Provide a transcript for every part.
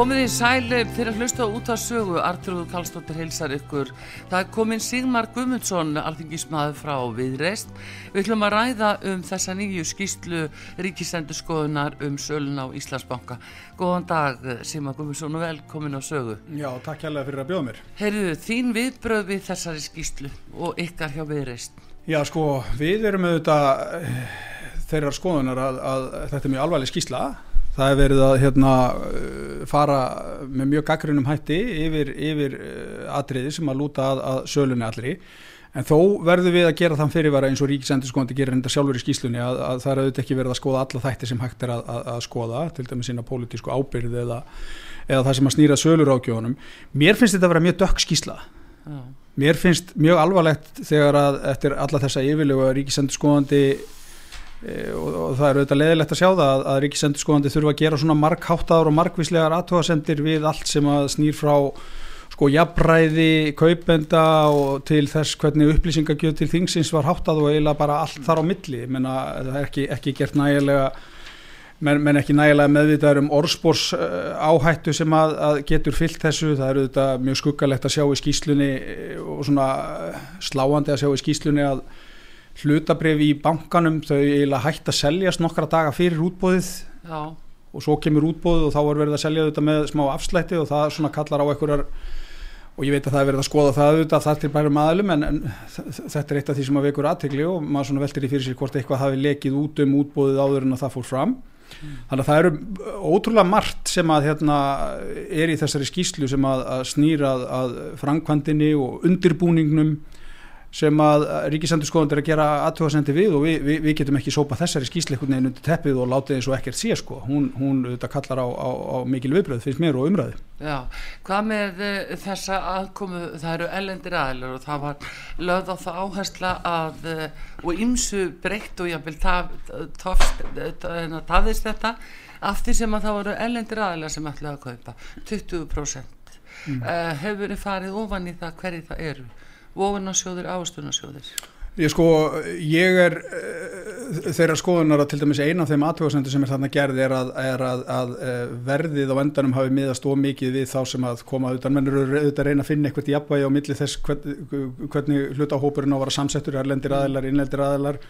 Komið í sæli fyrir að hlusta út af sögu, Artrúður Kallstóttir heilsar ykkur. Það er komin Sigmar Gummundsson, alþingismæður frá Viðreist. Við ætlum að ræða um þessa nýju skýslu ríkisendurskoðunar um sölun á Íslandsbanka. Góðan dag Sigmar Gummundsson og velkomin á sögu. Já, takk hérlega fyrir að bjóða mér. Herðu, þín viðbröð við þessari skýslu og ykkar hjá Viðreist. Já, sko, við erum auðvitað eh, þeirrar skoðunar að, að þetta er mjög alvarleg skýsla það er verið að hérna, uh, fara með mjög gaggrunum hætti yfir, yfir uh, atriði sem að lúta að, að sölunni allri. En þó verður við að gera þann fyrirvara eins og ríkisendurskóndi gerir enda sjálfur í skýslunni að, að það er auðvitað ekki verið að skoða alla þætti sem hægt er að, að skoða til dæmis sína pólitísku ábyrð eða, eða það sem að snýra sölur ágjóðunum mér finnst þetta að vera mjög dökk skýsla Já. mér finnst mjög alvarlegt þegar að eftir alla þessa yfirlegu ríkisendurskóndi og, og það er auðvitað leðilegt að sjá það að, að ríkisendurskóðandi þurfa að gera svona markháttaður og markvíslegar aðtóðasendir við allt sem að snýr frá sko jafnræði, kaupenda og til þess hvernig upplýsingagjöð til þingsins var háttað og eiginlega bara allt þar á milli, menna það er ekki, ekki gert nægilega menn, menn ekki nægilega meðvitaður um orðspórs áhættu sem að, að getur fyllt þessu, það er auðvitað mjög skuggalegt að sjá í skýslunni og svona sláandi að sjá í skýslunni að hlutabref í bankanum þau eiginlega hægt að seljast nokkra daga fyrir útbóðið Já. og svo kemur útbóðið og þá er verið að selja þetta með smá afslætti og það svona kallar á einhverjar og ég veit að það er verið að skoða það auðvitað þar til bærum aðlum en, en þetta er eitt af því sem að vekur aðtegli og maður svona veltir í fyrir sér hvort eitthvað hafi lekið út um útbóðið áður en að það fór fram mm. þannig að það eru ótrúlega margt sem að hérna, er í þessari skýslu sem að, að snýra að, að framkvæmdini og undirbúningnum sem að ríkisendurskoðandur að gera aðtöðasendi við og við, við, við getum ekki sópa þessari skýsleikunni inn undir teppið og látið eins og ekkert sé sko, hún, hún þetta kallar á, á, á mikil viðbröð finnst mér og umræði. Já, hvað með uh, þessa aðkomu, það eru ellendir aðlur og það var lögð á það áhersla að uh, og ymsu breytt og jáfnvel tafðist þetta af því sem að það voru ellendir aðlar sem ætlaði að kaupa. 20% mm. uh, hefur farið ofan í það hverju það eru vogunarsjóðir, ástunarsjóðir? Ég sko, ég er uh, þeirra skoðunar að til dæmis eina af þeim aðtöðasendur sem er þarna gerði er að, er að, að uh, verðið á endanum hafi miðast ómikið við þá sem að koma utan mennur auðvitað reyna að finna eitthvað í jafnvægi á milli þess hvern, hvernig hlutahópurinn á að vara samsettur, erlendir aðelar, innlendir aðelar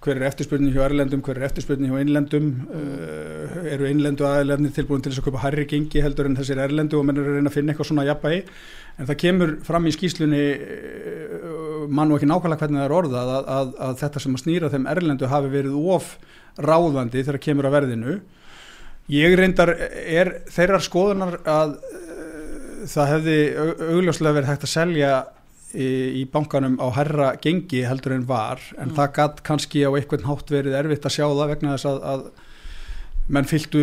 hver er eftirspurning hjá erlendum, hver er eftirspurning hjá innlendum? Uh, eru innlendu aðeilefni tilbúin til þess að köpa harri gengi heldur en þessir erlendu og mennur að reyna að finna eitthvað svona jafnbægi en það kemur fram í skýslunni uh, mann og ekki nákvæmlega hvernig það er orðað að, að, að þetta sem að snýra þeim erlendu hafi verið of ráðandi þegar kemur að verðinu. Ég reyndar er þeirrar skoðunar að uh, það hefði augljóslega verið hægt að selja í, bankanum á herra gengi heldur en var en mm. það gætt kannski á einhvern hátt verið erfitt að sjá það vegna þess að, að menn fylgdu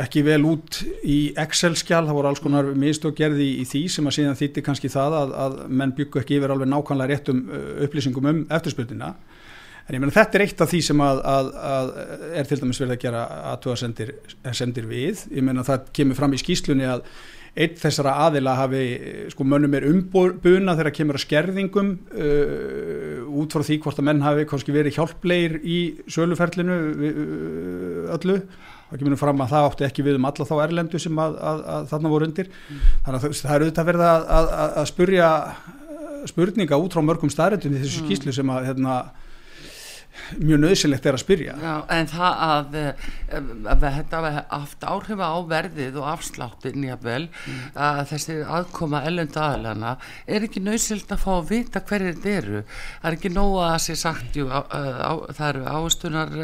ekki vel út í Excel-skjál, það voru alls konar mistök gerði í, því sem að síðan þýtti kannski það að, að menn byggu ekki yfir alveg nákvæmlega réttum upplýsingum um eftirspurnina. En ég menna þetta er eitt af því sem að, að, að er til dæmis verið að gera aðtöða sendir, sendir við, ég menna það kemur fram í skýslunni að einn þessara aðila hafi, sko mönnum er umbuna þegar kemur að skerðingum uh, út frá því hvort að menn hafi kannski verið hjálpleir í söluferlinu uh, öllu það kemur fram að það átti ekki við um alla þá erlendu sem að, að, að þarna voru undir mm. þannig að það eru auðvitað verið að spurja spurninga út frá mörgum staðrættum í þessu mm. skýslu sem að hérna mjög nöðsilegt er að spyrja. Já, en það að, eh, að þetta haft áhrif á verðið og afsláttin jáfnvel mm. að þessi aðkoma ellend aðlana er ekki nöðsilt að fá að vita hverjir þetta eru. Það er ekki nóga að sé sagt jú, á, á, það eru ástunar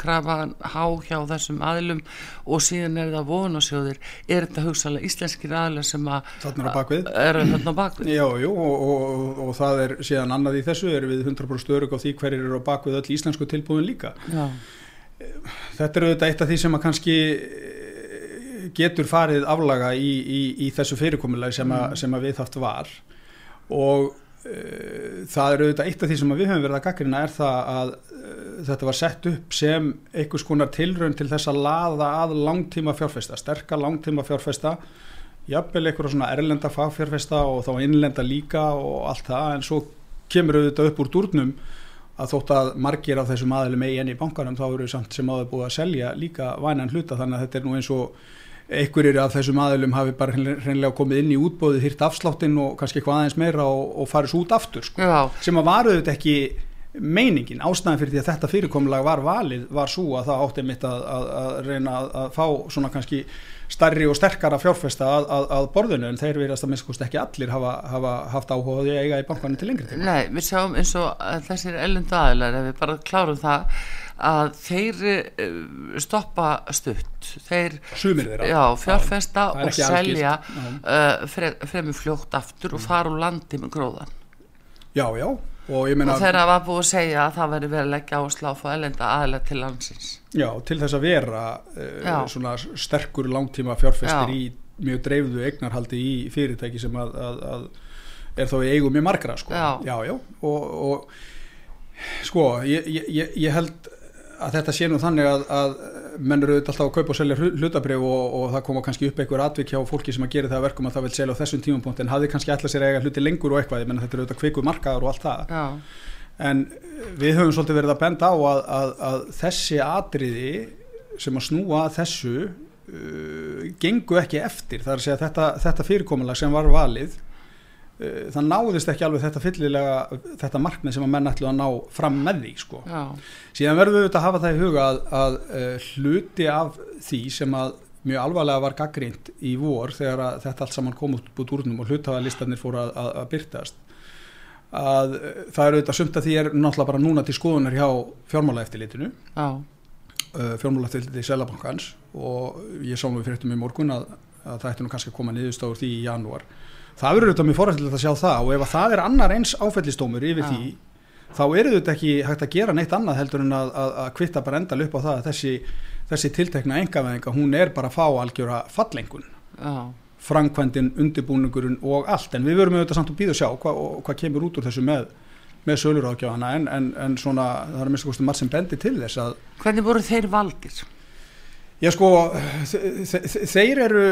krafan há hjá þessum aðlum og síðan er það vonasjóðir er þetta hugsalega íslenskir aðlar sem að þarna á bakvið, er þarna á bakvið. Já, jú, og, og, og, og það er síðan annað í þessu. Er við 100% örug á því hverjir eru á bakvið öll íslensku tilbúin líka Já. þetta er auðvitað eitt af því sem að kannski eh, getur farið aflaga í, í, í þessu fyrirkomulega sem, mm. sem að við þátt var og uh, það er auðvitað eitt af því sem við höfum verið að gaggrina er það að uh, þetta var sett upp sem einhvers konar tilraun til þess að laða að langtíma fjárfesta, sterkar langtíma fjárfesta jafnvel einhverja svona erlenda fagfjárfesta og þá innlenda líka og allt það en svo kemur auðvitað upp úr durnum að þótt að margir af þessum aðlum eigi enn í bankanum þá eru samt sem áður búið að selja líka vænan hluta. Þannig að þetta er nú eins og einhverjir af þessum aðlum hafi bara hreinlega komið inn í útbóðið hýrt afsláttinn og kannski eitthvað aðeins meira og, og farið svo út aftur sko. sem að varuð þetta ekki meiningin, ástæðan fyrir því að þetta fyrirkomulag var valið var svo að það átti mitt að, að, að reyna að, að fá svona kannski starri og sterkara fjárfesta að, að, að borðinu en þeir verðast að minnst ekki allir hafa, hafa haft áhuga því að eiga í bankanum til lengri tíma. Nei, við sjáum eins og þessir ellundu aðilar, ef við bara klárum það að þeir eh, stoppa stutt. Þeir já, fjárfesta já, og selja uh, fremur fljótt aftur og fara úr landi með gróðan. Já, já og, og þeirra var búið að segja að það veri verið að leggja áslá að fá ellenda aðlega til landsins Já, til þess að vera uh, svona sterkur langtíma fjárfestir í mjög dreifðu eignarhaldi í fyrirtæki sem að, að, að er þá í eigum mjög margra sko. Já, já, já. Og, og sko, ég, ég, ég held að þetta sé nú þannig að, að menn eru alltaf að kaupa og selja hlutabrif og, og það koma kannski upp einhver atvik hjá fólki sem að gera það verkum að það vil selja á þessum tímapunkt en hafði kannski alltaf sér eiga hluti lengur og eitthvað, ég menna þetta eru auðvitað kviku markaður og allt það Já. en við höfum svolítið verið að benda á að, að, að þessi atriði sem að snúa þessu uh, gengu ekki eftir, það er að segja þetta, þetta fyrirkomulag sem var valið það náðist ekki alveg þetta fyllilega þetta markmið sem að menn ætlu að ná fram með því sko. síðan verðum við auðvitað að hafa það í huga að, að uh, hluti af því sem að mjög alvarlega var gaggrínt í vor þegar þetta allt saman kom út búið úrnum og hlutaðalistarnir fóru að, að, að byrtast að uh, það eru auðvitað sumt að því er náttúrulega bara núna til skoðunar hjá fjármálaeftilitinu uh, fjármálaeftiliti í Selabankans og ég sá nú fyrir þetta með morgun að það ætti nú kannski að koma niðurstáður því í janúar það verður auðvitað mjög forrættilegt að sjá það og ef að það er annar eins áfællistómur yfir ja. því þá eru þetta ekki hægt að gera neitt annað heldur en að, að, að kvitta bara endal upp á það að þessi, þessi tiltekna engaveðinga hún er bara að fá algjöra fallengun ja. framkvæmdin, undirbúningurinn og allt en við verum auðvitað samt að býða og sjá hvað hva kemur út úr þessu með með sölurákjáðana en, en, en svona það er að mista kostum marg sem bendi til þess að Hvernig voru þeir valgir? Já sko, þeir eru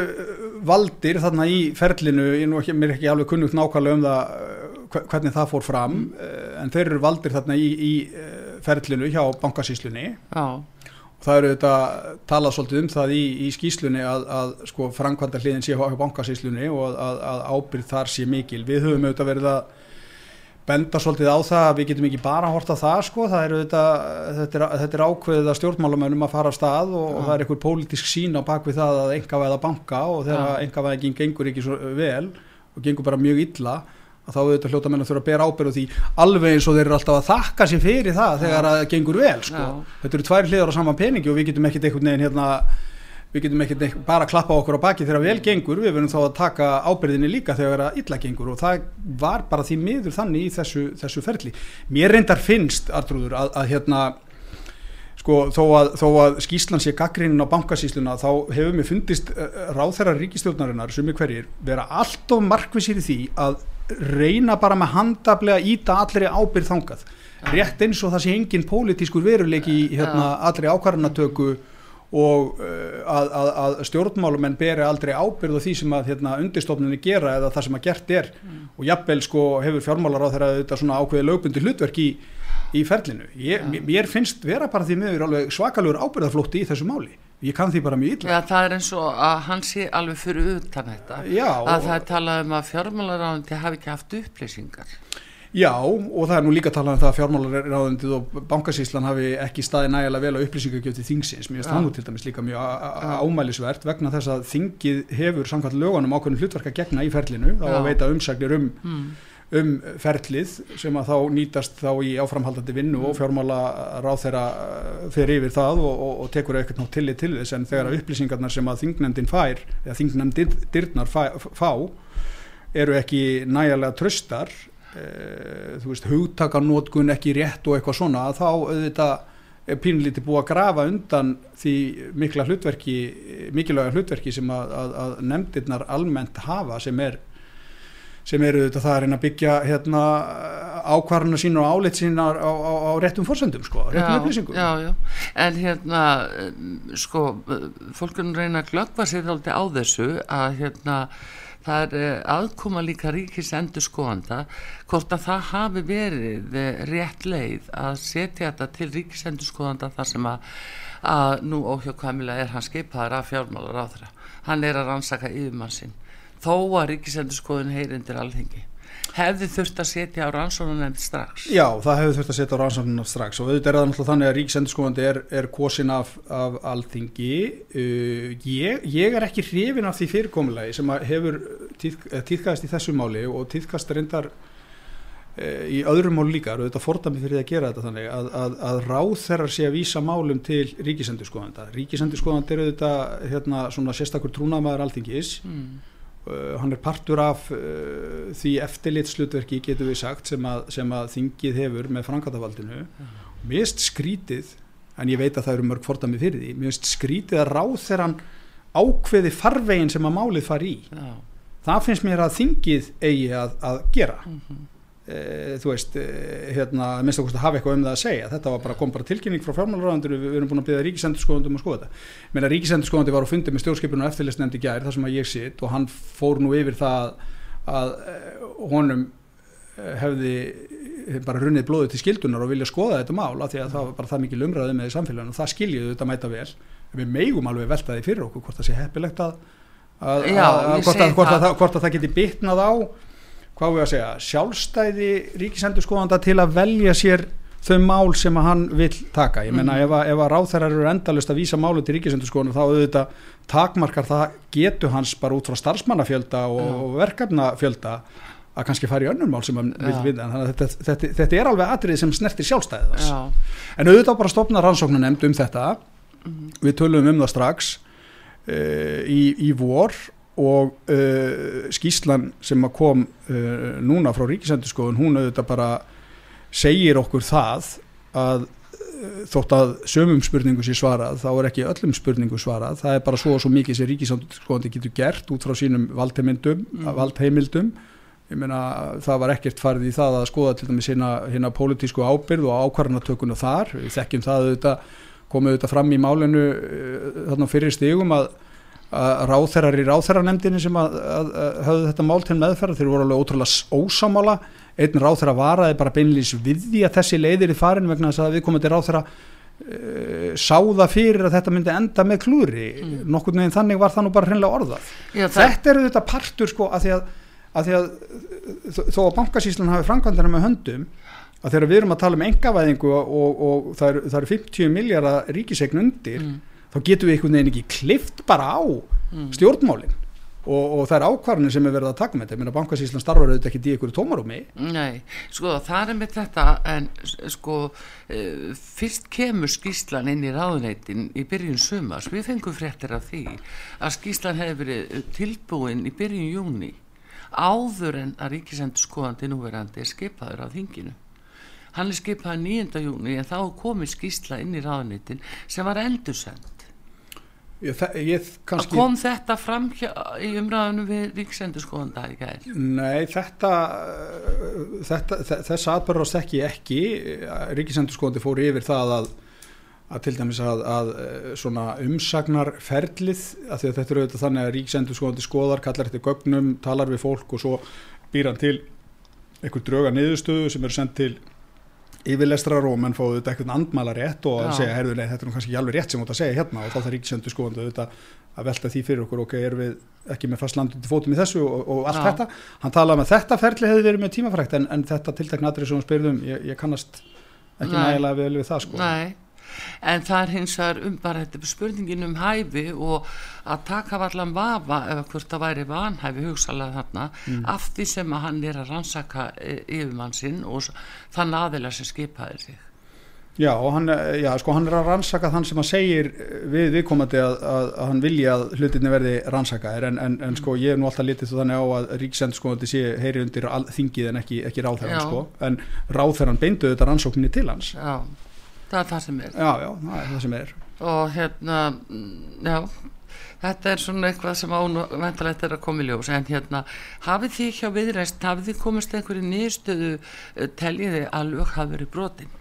valdir þarna í ferlinu, ég nú ekki, mér er ekki alveg kunnugt nákvæmlega um það eh, hvernig það fór fram, mm. en þeir eru valdir þarna í, í eh, ferlinu hjá bankasíslunni Já. og það eru þetta talað svolítið um það í, í skíslunni að, að sko framkvæmda hliðin sé hjá bankasíslunni og að, að ábyrð þar sé mikil. Við höfum auðvitað verið að benda svolítið á það að við getum ekki bara að horta það sko, það er þetta, þetta, er, þetta er ákveðið að stjórnmálamönnum að fara af stað og, og það er einhver pólitísk sín á bakvið það að enga veða banka og þegar enga veða gengur ekki svo vel og gengur bara mjög illa að þá auðvitað hljóta menn að þurfa að bera ábyrðu því alveg eins og þeir eru alltaf að þakka sér fyrir það þegar það gengur vel sko. þetta eru tvær hliðar á saman peningi og við getum ekkert einhvern veginn hérna við getum ekki bara að klappa okkur á baki þegar vel gengur, við verðum þá að taka ábyrðinni líka þegar það illa gengur og það var bara því miður þannig í þessu, þessu ferli. Mér reyndar finnst Artrúður að, að hérna sko þó að, þó að skíslan sé gaggrínin á bankasísluna þá hefur mér fundist uh, ráþæra ríkistjórnarinnar er hverjir vera allt of markvisir í því að reyna bara með handablega íta allri ábyrð þangað. Rétt eins og það sé engin pólitískur veruleiki í hérna, allri ákvarðanatöku og uh, að, að, að stjórnmálumenn beri aldrei ábyrðu því sem að hérna, undirstofnunni gera eða það sem að gert er mm. og jafnvel sko hefur fjármálar á þeirra þetta svona ákveði lögbundi hlutverk í, í ferlinu. Ég, ja. Mér finnst vera bara því miður svakalur ábyrðaflótti í þessu máli. Ég kann því bara mjög illa. Já, það er eins og að hann sé alveg fyrir utan þetta. Já. Að það er talað um að fjármálar á þetta hafi ekki haft upplýsingar. Já og það er nú líka talað um það að fjármálaráðundið og bankasíslan hafi ekki staði nægilega vel á upplýsingagjöfti þingsins. Mér finnst það nú til dæmis líka mjög ámælisvert vegna þess að þingið hefur samkvæmt lögunum ákveðin hlutverka gegna í ferlinu þá að veita umsagnir um, mm. um ferlið sem að þá nýtast þá í áframhaldandi vinnu mm. og fjármála ráð þeirra uh, fyrir yfir það og, og, og tekur eitthvað nátt tillit til þess en þegar upplýsingarnar sem að þingnefndin fær eða fá eru ekki nægilega tröstar þú veist, hugtakarnótkun ekki rétt og eitthvað svona þá auðvitað er pínlítið búið að grafa undan því mikla hlutverki mikilvæga hlutverki sem að, að, að nefndirnar almennt hafa sem er sem eru þetta það að reyna að byggja hérna, ákvarðuna sín og áleitt sín á, á, á réttum fórsöndum sko, réttum upplýsingum já, já. en hérna sko, fólkunum reyna að glöggva sér á þessu að hérna það er eh, aðkoma líka ríkis endur skoðanda hvort að það hafi verið eh, rétt leið að setja þetta til ríkis endur skoðanda þar sem að, að nú óhjókvæmilega er hann skipaður af fjármálar á þeirra hann er að rannsaka yfirmann sinn. Þó að ríkisendurskoðun heyrindir alþengi hefði þurft að setja á rannsóknarnefnd strax. Já, það hefði þurft að setja á rannsóknarnefnd strax. Og auðvitað er það náttúrulega þannig að ríkisendurskoðandi er, er kosin af, af alþingi. Uh, ég, ég er ekki hrifin af því fyrirkomulegi sem hefur tíðk, tíðkast í þessu máli og tíðkast reyndar uh, í öðrum mál líka, auðvitað fordami fyrir að gera þetta þannig að, að, að ráð þeirra sé að vísa málum til ríkisendurskoðanda. Ríkisendurskoðandi er auðvitað hérna, svona sérstakur trúnamaður alþingis. Mm hann er partur af uh, því eftirlitslutverki getur við sagt sem að, sem að þingið hefur með frangatavaldinu mist skrítið en ég veit að það eru mörg fordami fyrir því mist skrítið að ráð þegar hann ákveði farvegin sem að málið fari í. Já. það finnst mér að þingið eigi að, að gera. Mm -hmm þú veist, e, hérna minnst að hafa eitthvað um það að segja, þetta var bara kom bara tilkynning frá fjármálaráðandur, við erum búin að byrja ríkisendurskóðandum að skoða þetta, menn að ríkisendurskóðandi var á fundi með stjórnskipunum og eftirlistnefndi gær þar sem að ég sitt og hann fór nú yfir það að eh, honum eh, hefði bara runnið blóðu til skildunar og vilja skoða þetta mál af því að það var bara það mikið lumraðið með í samfélaginu. Og það skiljiðu þetta mæta vel. Við meigum alveg veltaði fyrir okkur hvort það sé heppilegt að, að, Já, að hvort, hvort, hvort að það geti bitnað á hvað við að segja, sjálfstæði ríkisendur skoðanda til að velja sér þau mál sem að hann vil taka ég menna mm. ef að, ef að ráþærar eru endalust að vísa málu til ríkisendur skoðanda þá auðvitað takmarkar það getur hans bara út frá starfsmannafjölda og, mm. og verkefnafjölda að kannski fara í önnum mál sem hann vil vinna þannig að þetta, þetta, þetta er alveg atrið sem snertir sjálfstæðið þess en auðvitað bara stopna rannsóknu nefnd um þetta mm. við tölum um það strax uh, í, í vor og uh, skýslan sem að kom uh, núna frá Ríkisendurskóðun hún auðvitað bara segir okkur það að uh, þótt að sömum spurningu sé svarað þá er ekki öllum spurningu svarað. Það er bara svo og svo mikið sem Ríkisendurskóðandi getur gert út frá sínum valdheimildum mm. valdheimildum. Ég meina það var ekkert farið í það að skoða til dæmis hérna pólitísku ábyrð og ákvarðanatökun og þar, við þekkjum það auðvitað komið auðvitað fram í málinu uh, þarna fyrir stigum að ráþærar í ráþæranemdini sem að, að, að höfðu þetta mál til meðferð þeir voru alveg ótrúlega ósamála einn ráþæra varaði bara beinlýs við því að þessi leiðir í farin vegna þess að við komum til ráþæra uh, sáða fyrir að þetta myndi enda með klúri mm. nokkur neginn þannig var það nú bara hreinlega orðað. Já, þetta eru þetta partur sko að því að, að, því að þó að bankasíslan hafi framkvæmdana með höndum að þegar við erum að tala um engavæðingu og, og, og það eru er 50 miljardar ríkisegn undir mm þá getum við einhvern veginn ekki klift bara á mm. stjórnmálinn og, og það er ákvarðinu sem er verið að taka með þetta. Ég meina bankasíslan starfar auðvitað ekki í einhverju tómarúmi. Nei, sko það er með þetta en sko uh, fyrst kemur skíslan inn í ráðuneytin í byrjun sumas, við fengum fréttir af því að skíslan hefur verið tilbúin í byrjun júni áður en að ríkisendur skoðandi núverandi er skipaður af þinginu. Hann er skipað 9. júni en þá komið skísla inn í ráðunitin sem var endursend Ég, ég kannski... Kom þetta fram hjá, í umræðinu við ríksendurskóðanda í gæðir? Nei, þetta, þetta þess aðbörðast ekki ekki ríksendurskóðandi fór yfir það að, að til dæmis að, að svona umsagnarferlið að þetta eru auðvitað þannig að ríksendurskóðandi skoðar, kallar þetta gögnum, talar við fólk og svo býr hann til einhver drauga niðurstöðu sem eru sendt til yfirlestrar og menn fóðu þetta eitthvað andmæla rétt og að segja, heyrðu, nei, þetta er nú kannski ekki alveg rétt sem þú ætti að segja hérna. Og þá þarf ríkisöndu sko að velta því fyrir okkur, ok, er við ekki með fast landundi fótum í þessu og, og allt Já. þetta? Hann talaði með um þetta ferli hefði verið með tímafrækt en, en þetta tiltakna aðrið sem hún spyrðum ég, ég kannast ekki nægilega vel við það sko. Nei en það er hins vegar um bara spurningin um hæfi og að taka vallan vafa ef hvort það væri vanhæfi hugsalega þarna mm. af því sem að hann er að rannsaka e, yfirmann sinn og þann aðeila sem skipaði sig. Já, hann, já, sko hann er að rannsaka þann sem að segir við viðkomandi að, að, að hann vilja að hlutinni verði rannsakaðir. En, en, en sko ég er nú alltaf litið þannig á að ríksend sko þetta sé heyri undir all, þingið en ekki, ekki ráðherran sko. En ráðherran beindu þetta rannsókninni til hans. Já það er það sem er. Já, já, það er það sem er. Og hérna, mm, já þetta er svona eitthvað sem ánvendalegt er að koma í ljós. En hérna, hafið þið hjá viðræst hafið þið komist einhverju nýstöðu teljiði að lög hafi verið brotin?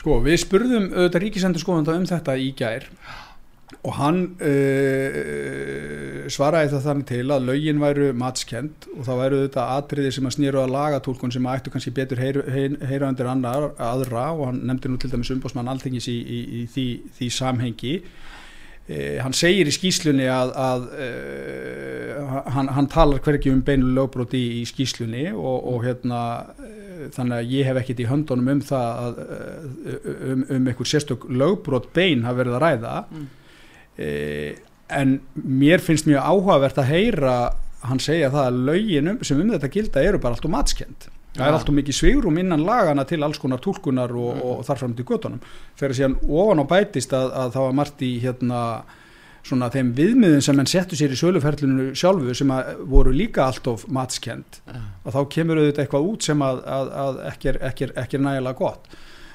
Sko, við spurðum auðvitað ríkisendur skoðanda um þetta í gær og hann uh, svaraði það þannig til að lögin væru matskend og það væru auðvitað atriði sem að snýru að lagatúlkun sem að ættu kannski betur heyra heyr, heyr, undir annar, aðra og hann nefndi nú til dæmis umbósmann alþengis í, í, í því, því samhengi uh, hann segir í skýslunni að, að uh, hann, hann talar hverki um beinu lögbróti í, í skýslunni og, og hérna þannig að ég hef ekkit í höndunum um það að, um, um einhver sérstök lögbrót bein hafa verið að ræða mm. Eh, en mér finnst mjög áhugavert að heyra hann segja það að lögin sem um þetta gilda eru bara allt og matskend það er allt og mikið svigrum innan lagana til alls konar tólkunar og, mm. og þarfram til göttunum þegar síðan ofan á bætist að, að það var margt í hérna svona þeim viðmiðin sem henn settu sér í söluferlinu sjálfu sem voru líka allt of matskend uh. og þá kemur auðvitað eitthvað út sem að, að, að ekki, er, ekki, er, ekki er nægilega gott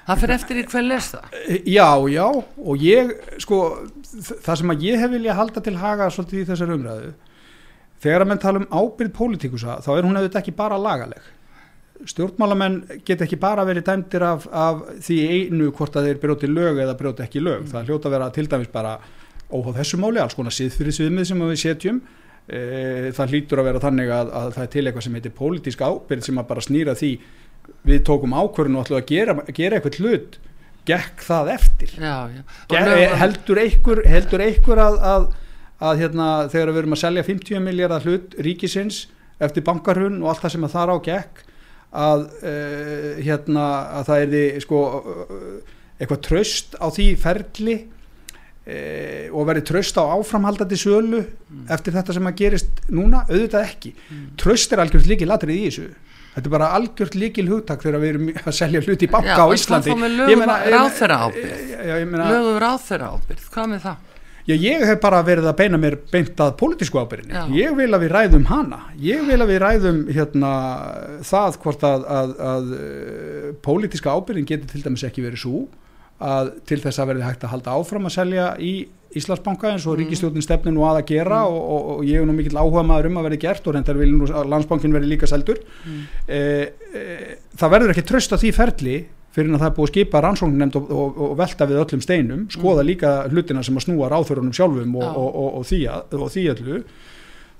Það fyrir eftir í hver les það? Já, já, og ég, sko, það sem að ég hef vilja halda til haga svolítið í þessar umræðu, þegar að menn tala um ábyrð pólítíkusa, þá er hún auðvitað ekki bara lagaleg. Stjórnmálamenn get ekki bara verið dæmtir af, af því einu hvort að þeir brjóti lög eða brjóti ekki lög. Mm. Það hljóta að vera til dæmis bara óháð þessu máli, alls konar síðfyrir sviðmið sem við setjum. E, það hlýtur að vera þannig að, að það er til eitthvað sem heitir pólitísk ábyrð sem að bara snýra því við tókum ákvörðun og ætlum að gera, gera eitthvað hlut gekk það eftir já, já. Ger, heldur einhver, heldur einhver að, að, að hérna, þegar við erum að selja 50 miljardar hlut ríkisins eftir bankarhun og allt það sem að það á gekk að, uh, hérna, að það er því sko, eitthvað tröst á því ferli uh, og verið tröst á áframhaldandi sölu mm. eftir þetta sem að gerist núna, auðvitað ekki mm. tröst er algjörð líki latrið í þessu Þetta er bara algjört líkil hugtak þegar við erum að selja hluti í banka já, á Íslandi. Já, og lögum ráþæra ábyrð. Lögum ráþæra ábyrð, hvað með það? Já, ég hef bara verið að beina mér beint að politísku ábyrðinni. Já. Ég vil að við ræðum hana. Ég vil að við ræðum hérna, það hvort að, að, að, uh, politíska ábyrðin getur til dæmis ekki verið svo að til þess að verði hægt að halda áfram að selja í Íslandsbanka eins og mm. ríkistjórnin stefnir nú að að gera mm. og, og, og ég er nú mikill áhuga maður um að verði gert og reyndar vil nú að landsbankin verði líka seldur mm. e, e, það verður ekki tröst á því ferli fyrir að það er búið að skipa rannsóknarnemnd og, og velta við öllum steinum, skoða mm. líka hlutina sem að snúa ráþörunum sjálfum og því, því öllu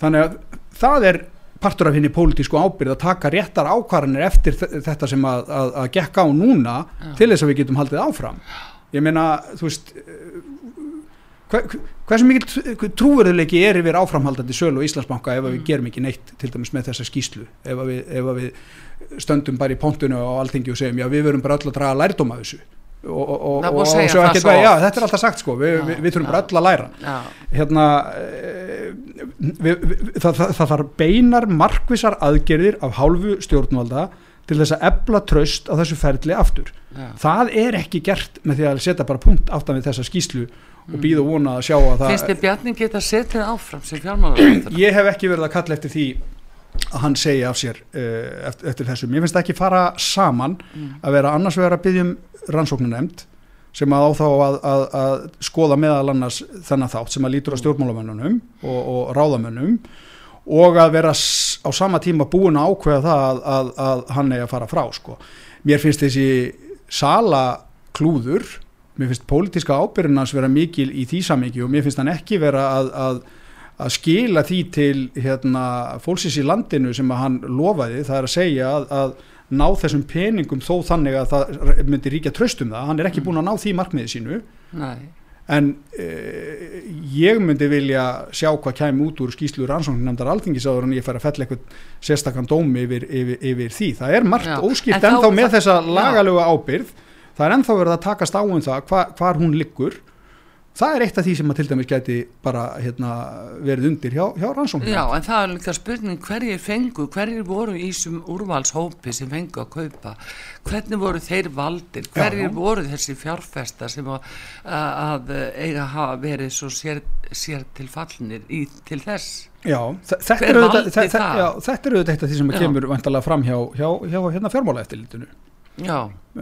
þannig að það er partur af henni pólitísku ábyrð að taka réttar ákvarðanir eftir þetta sem að, að, að gekka á núna Já. til þess að við getum haldið áfram ég meina, þú veist hversu mikið trúverðuleiki er yfir áframhaldandi sölu og Íslandsbanka ef mm. við gerum ekki neitt til dæmis með þessa skýslu ef við, ef við stöndum bara í pontunum og alltingi og segjum já við verum bara öll að draga lærdóma þessu. Og, og, og, og svo ekki já þetta er alltaf sagt sko. Við, við, við þurfum bara öll að læra. Já. hérna e, við, það, það, það þarf beinar markvisar aðgerðir af hálfu stjórnvalda til þess að ebla tröst á þessu ferli aftur. Já. það er ekki gert með því að setja bara punkt aftan við þessa skýslu og býða og vona að sjá að það finnst þið Bjarni geta setið áfram sem fjármálar ég hef ekki verið að kalla eftir því að hann segja af sér uh, eftir, eftir þessum, ég finnst ekki fara saman mm. að vera annars vera að byggja um rannsóknunemnd sem að á þá að, að, að skoða meðal annars þennan þátt sem að lítur á stjórnmálamönnunum og, og ráðamönnum og að vera á sama tíma búin að ákveða það að, að hann er að fara frá sko. mér finnst þessi sala klúður mér finnst pólitíska ábyrðinans vera mikil í því samiki og mér finnst hann ekki vera að að skila því til hérna, fólksins í landinu sem að hann lofaði, það er að segja að, að ná þessum peningum þó þannig að það myndi ríkja tröstum það, hann er ekki mm. búin að ná því markmiði sínu Nei. en eh, ég myndi vilja sjá hvað kæmi út úr skýslu rannsóknum nefndar alþingisáður en ég fær að fell eitthvað sérstakann dómi yfir, yfir, yfir því, það er margt Já. óskipt en ennþá með þessa lagalögu ábyrð það er ennþá verið að takast á um það hva, hvar hún liggur. Það er eitt af því sem að til dæmis geti bara hérna, verið undir hjá, hjá rannsóknum Já, en það er líka spurning hverjir fengu, hverjir voru í þessum úrvalshópi sem fengu að kaupa? Hvernig voru þeir valdir? Hverjir Já. voru þessi fjárfesta sem að, að eiga hafa verið svo sér, sér til fallnir í, til þess? Já, þetta er auðvitað eitt af því sem kemur vantalega fram hjá, hjá, hjá hérna fjármála eftirlitinu Já,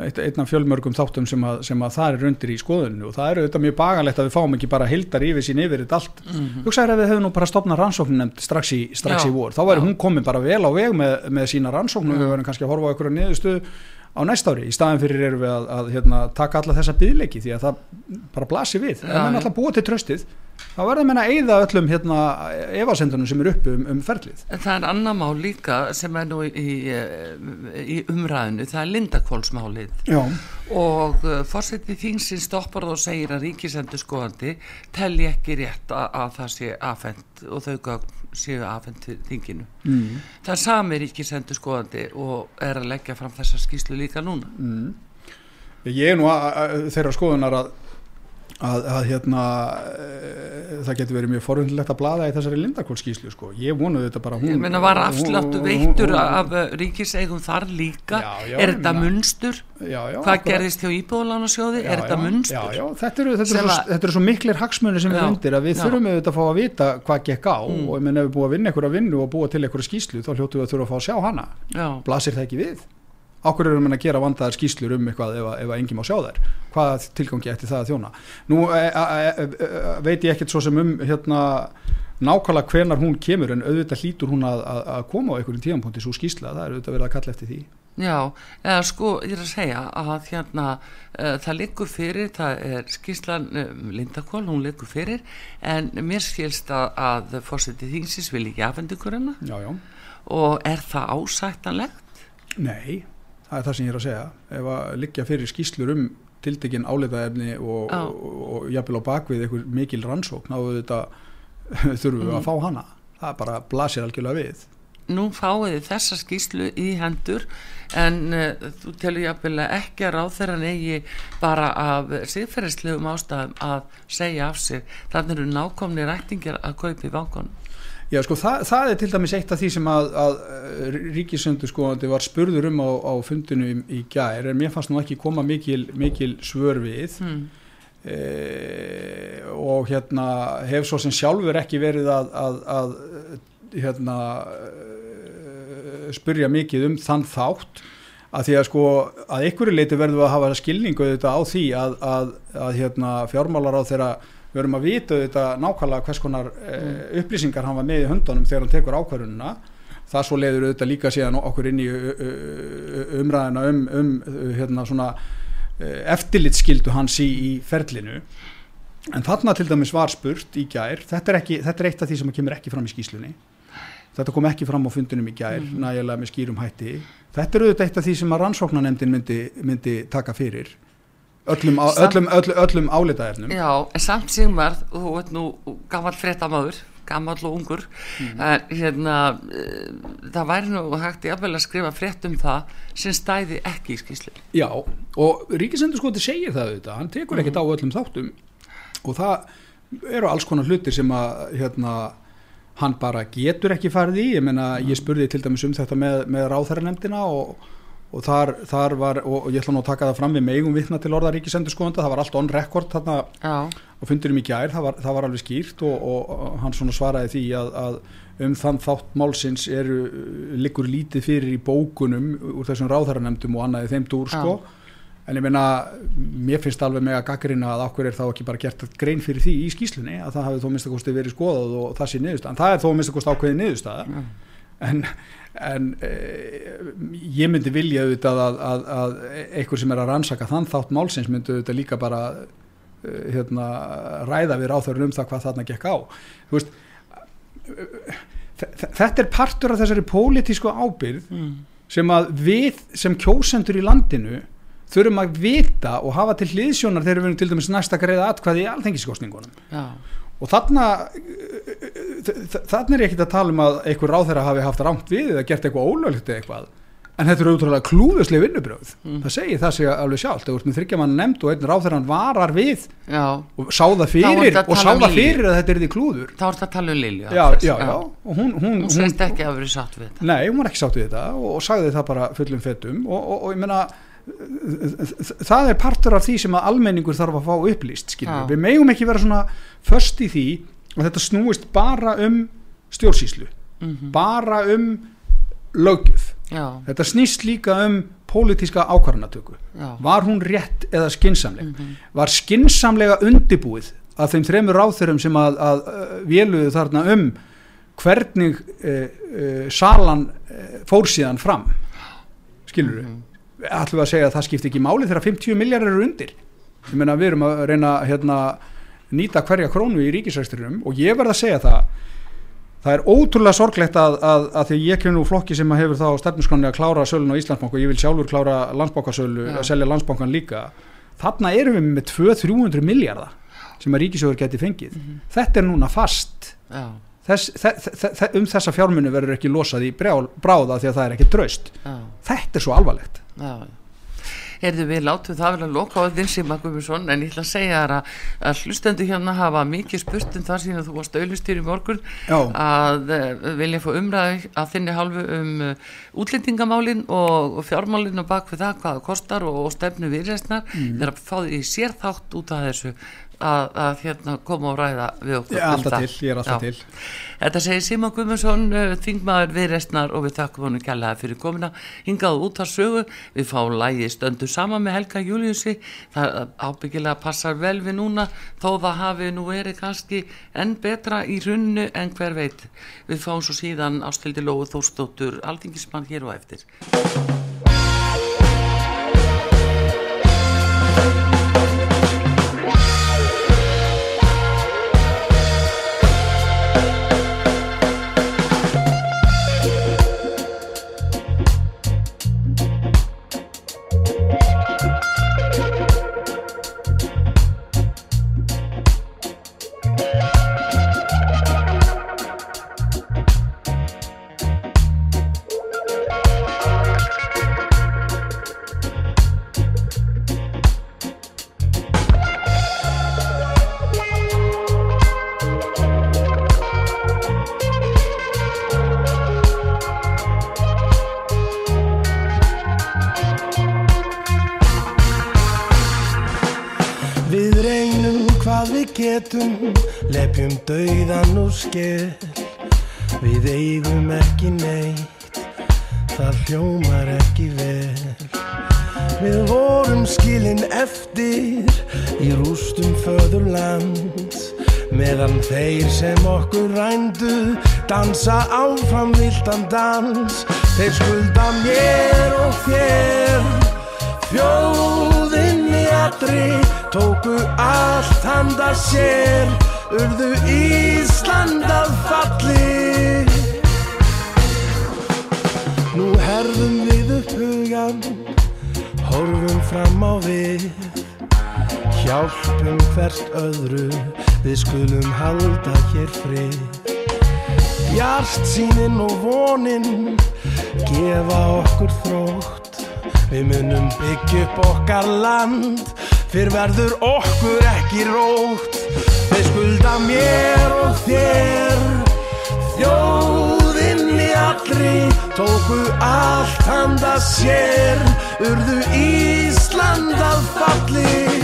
eitt, einn af fjölmörgum þáttum sem að, sem að það er undir í skoðuninu og það eru þetta mjög bagalegt að við fáum ekki bara hildar yfir sín yfir þetta allt. Mm -hmm. hugsaður ef við hefum nú bara stopnað rannsóknunemnd strax í, strax í vor, þá væri hún komin bara vel á veg með, með sína rannsóknu, við verðum kannski að horfa á einhverju niðurstöðu á næsta ári, í staðin fyrir erum við að, að hérna, taka alla þessa byðleiki því að það bara blasir við, Já, menn já. alltaf búa til tröstið þá verður menn að eyða öllum hérna, efasendunum sem eru uppi um, um ferlið en það er annar mál líka sem er nú í, í, umræðinu, það er Lindakvolsmálið Já, og uh, fórsetið þingsins stoppar og segir að ríkisendur skoðandi telli ekki rétt að, að það sé afhent og þau gögn séu afhent til þinginu. mm. Það er sami ríkisendur skoðandi og er að leggja fram þessa skýslu líka núna. Mm. Ég er nú að, að, þeirra skoðunar að, að, að hérna, e, það getur verið mjög forundilegt að blaða í þessari lindakólskíslu sko. Ég vonuði þetta bara hún Ég meina var afsláttu veittur af uh, ríkiseigum þar líka? Já, já, er þetta munstur? já, Hvað akkurat. gerðist hjá Íbúðalánasjóði? Já, Er þetta munstur? Já, já, þetta eru, þetta, eru svo, þetta eru svo miklir hagsmunir sem við Já, undir að við þurfum auðvitað að fá að vita hvað gekk á Mm. og ef við búum að vinna einhverja vinnu og búa til einhverja skýslu þá hljóttum við að þurfa að fá að sjá hana Já, blasir það ekki við Ákveður erum við að gera vandaðar skýslur um eitthvað ef, ef að enginn má sjá þær? Hvað tilgangi ætti það að þjóna? Nú e, e, e, e, veit ég ekkert svo sem um hérna nákvæmlega hvenar hún kemur en auðvitað hlýtur hún að, að, að koma á einhverjum tíðanpunkti svo skýsla, það er auðvitað verið að kalla eftir því. Já, eða sko, ég er að segja að hérna, uh, það liggur fyrir, það er skýslan um, Lindakól, hún liggur fyrir, en mér skilst að, að fórsetið þingsins vil ekki afhendingur hennar. Og er það ásættanlegt? nei það er það sem ég er að segja ef að liggja fyrir skýslur um tildekinn álitaefni og, Já. og, og, jafnvel á bakvið einhver mikil rannsókn þá auðvitað þurfum við Mm. að fá hana það bara blasir algjörlega við Nú fáið þið þessa skýslu í hendur en uh, þú telur jafnvel ekki að ráðherran eigi bara af siðferðislegum ástæðum að segja af sig. Þannig eru nákomni rættingir að kaupa í vangunum. Já, sko, það, það er til dæmis eitt af því sem að, að ríkisöndu skoðandi var spurður um á, á fundinu í, í gær en mér fannst nú ekki koma mikil, mikil svör við Hmm. e, og hérna hef svo sem sjálfur ekki verið að, að, að hérna e, spurja mikið um þann þátt að því að sko að einhverju leiti verðum við að hafa skilningu auðvitað á því að, að, að hérna fjármálar á þeirra við verum að vita auðvitað nákvæmlega hvers konar e, upplýsingar hann var með í höndunum þegar hann tekur ákvörðunina. Það svo leiður auðvitað líka síðan okkur inn í umræðina um, um hérna svona e, eftirlitskildu hans í, í ferlinu. En þarna til dæmis var spurt í gær þetta er, ekki, þetta er eitt af því sem kemur ekki fram í skýslunni þetta kom ekki fram á fundunum í gær Mhm. nægilega með skýrum hætti. Þetta er auðvitað eitt af því sem að rannsóknarnemdin myndi, myndi taka fyrir öllum, öllum, öllum, öllum álitaefnum. Já, en samt Sigmar, þú ert nú gammal fréttamaður, gammal og ungur, en hérna, uh, það væri nú hægt að skrifa frétt um það sem stæði ekki í skýslu. Já, og Ríkisendurskoti segir það auðvitað, hann tekur ekkert á öllum þáttum. Og það eru alls konar hlutir sem að hérna, hann bara getur ekki farið í, ég meina ég spurði til dæmis um þetta með, með ráþæranemdina og, og þar, þar var og, ég ætla nú að taka það fram við megum vitna til orða Ríkisendurskotanda, það var allt on record þarna og fundurum í gær, það var, það var alveg skýrt og, og, hann svona svaraði því að, að um þann þátt málsins eru, liggur lítið fyrir í bókunum úr þessum ráðhæranemdum og annaði þeim dúr sko. En ég meina, mér finnst alveg með að gaggrina að okkur er þá ekki bara gert grein fyrir því í skýslunni að það hafi þó minnst að kosti verið skoðað og það sé niðurstað en það er þó minnst að kosti ákveðið niðurstaða en, en e, ég myndi vilja auðvitað að, að, að einhver sem er að rannsaka þann þátt málsins myndi auðvitað líka bara e, hérna, ræða við ráþörun um það hvað þarna gekk á. Þú veist þe- þetta er partur af þessari pólitísku ábyrð mm. sem að við sem kjósendur í landinu þurfum að vita og hafa til hliðsjónar þegar við erum til dæmis næsta greiða atkvæði í alþengiskostningunum já, og þarna þarna er ég ekkert að tala um að einhver ráðherra hafi haft rámt við eða gert eitthvað ólöglegt eða eitthvað. En þetta eru útrúlega klúðuslega vinnubröð Mm. það segir það sig alveg sjálft. Þegar þú ert með þryggja mann nefnd og einn ráðherran varar við já, og sá það Þá fyrir og sá tala um það fyrir að þetta er því klúður. Þá er þetta að tala um Lilju. já, já, já, og hún, hún, Hún segist ekki að vera sátt við þetta. Nei, hún var ekki sátt við þetta og, og sagði það bara fullum fettum og, og, og ég meina það er partur af því sem að almenningur þarf að fá upplýst við megum ekki vera svona först í því að þetta snúist bara um stjórnsýslu Mm bara um löggjöf. Já, þetta snýst líka um pólitíska ákvarðanatöku. Var hún rétt eða skinsamleg var skinsamlega undibúið að þeim þremur ráþurum sem að, að, að véluðu þarna um hvernig uh, uh, salan uh, fór síðan fram? Skilur við ætlum við að segja að það skipti ekki máli þegar 50 miljardar eru undir. Ég meina við erum að reyna hérna, nýta hverja krónu í ríkisræksturum og ég verð að segja það það er ótrúlega sorglegt að, að, að því ég kemur úr flokki sem hefur þá stefnusgronni að klára sölun á Íslandsbank og ég vil sjálfur klára landsbankasölu, Já. að selja landsbankan líka. Þarna erum við með 200-300 miljardar sem að ríkisjóður geti fengið. Þetta er núna fast. Já, Þess, þe þe þe um þessa fjármunni verður ekki losað í bráða því að það er ekki draust já, þetta er svo alvarlegt já Heyrðu við látum það vel að loka á þinn sem að Guðmundsson en ég ætla að segja þér að, að hlustendu hérna hafa mikið spurt um það síðan að þú varst auðlustýr í morgun Já. að uh, vilja fá umræði að þinni hálfu um uh, útlendingamálin og, og fjármálin og bak við það hvað það kostar og, og stefnu viðræstnar mm. þegar að fá því sér þátt út af þessu að, að hérna koma og ræða við okkur Ég um alltaf til, ég er alltaf Já. til Þetta segir Simon Guðmundsson, uh, þingmaður viðreistnar og við þakkum honum kærlega fyrir komina hingað út að sögu. Við fáum lægi stöndu saman með Helga Júliusi. Það ábyggilega passar vel við núna þó það hafi nú verið kannski enn betra í runnu en hver veit. Við fáum svo síðan ástildi Lóu Þórsdóttur, alþingismann hér og eftir. Getum, lepjum dauðan úr sker. Við eigum ekki neitt, það hljómar ekki vel. Við vorum skilin eftir í rústum föðurland. Meðan þeir sem okkur rændu dansa áfram viltan dans. Þeir skulda mér og þér. Þjóðinni allri tóku allt handa sér Urðu Ísland að falli. Nú herðum við upp hugan Horfum fram á við. Hjálpum hvert öðru Við skulum halda hér frið. Bjart sínin og vonin Gefa okkur þrótt Við munum byggja upp okkar land. Fyrr verður okkur ekki rótt. Þeir skulda mér og þér. Þjóðinni allri Tóku allt handa sér. Urðu Ísland að falli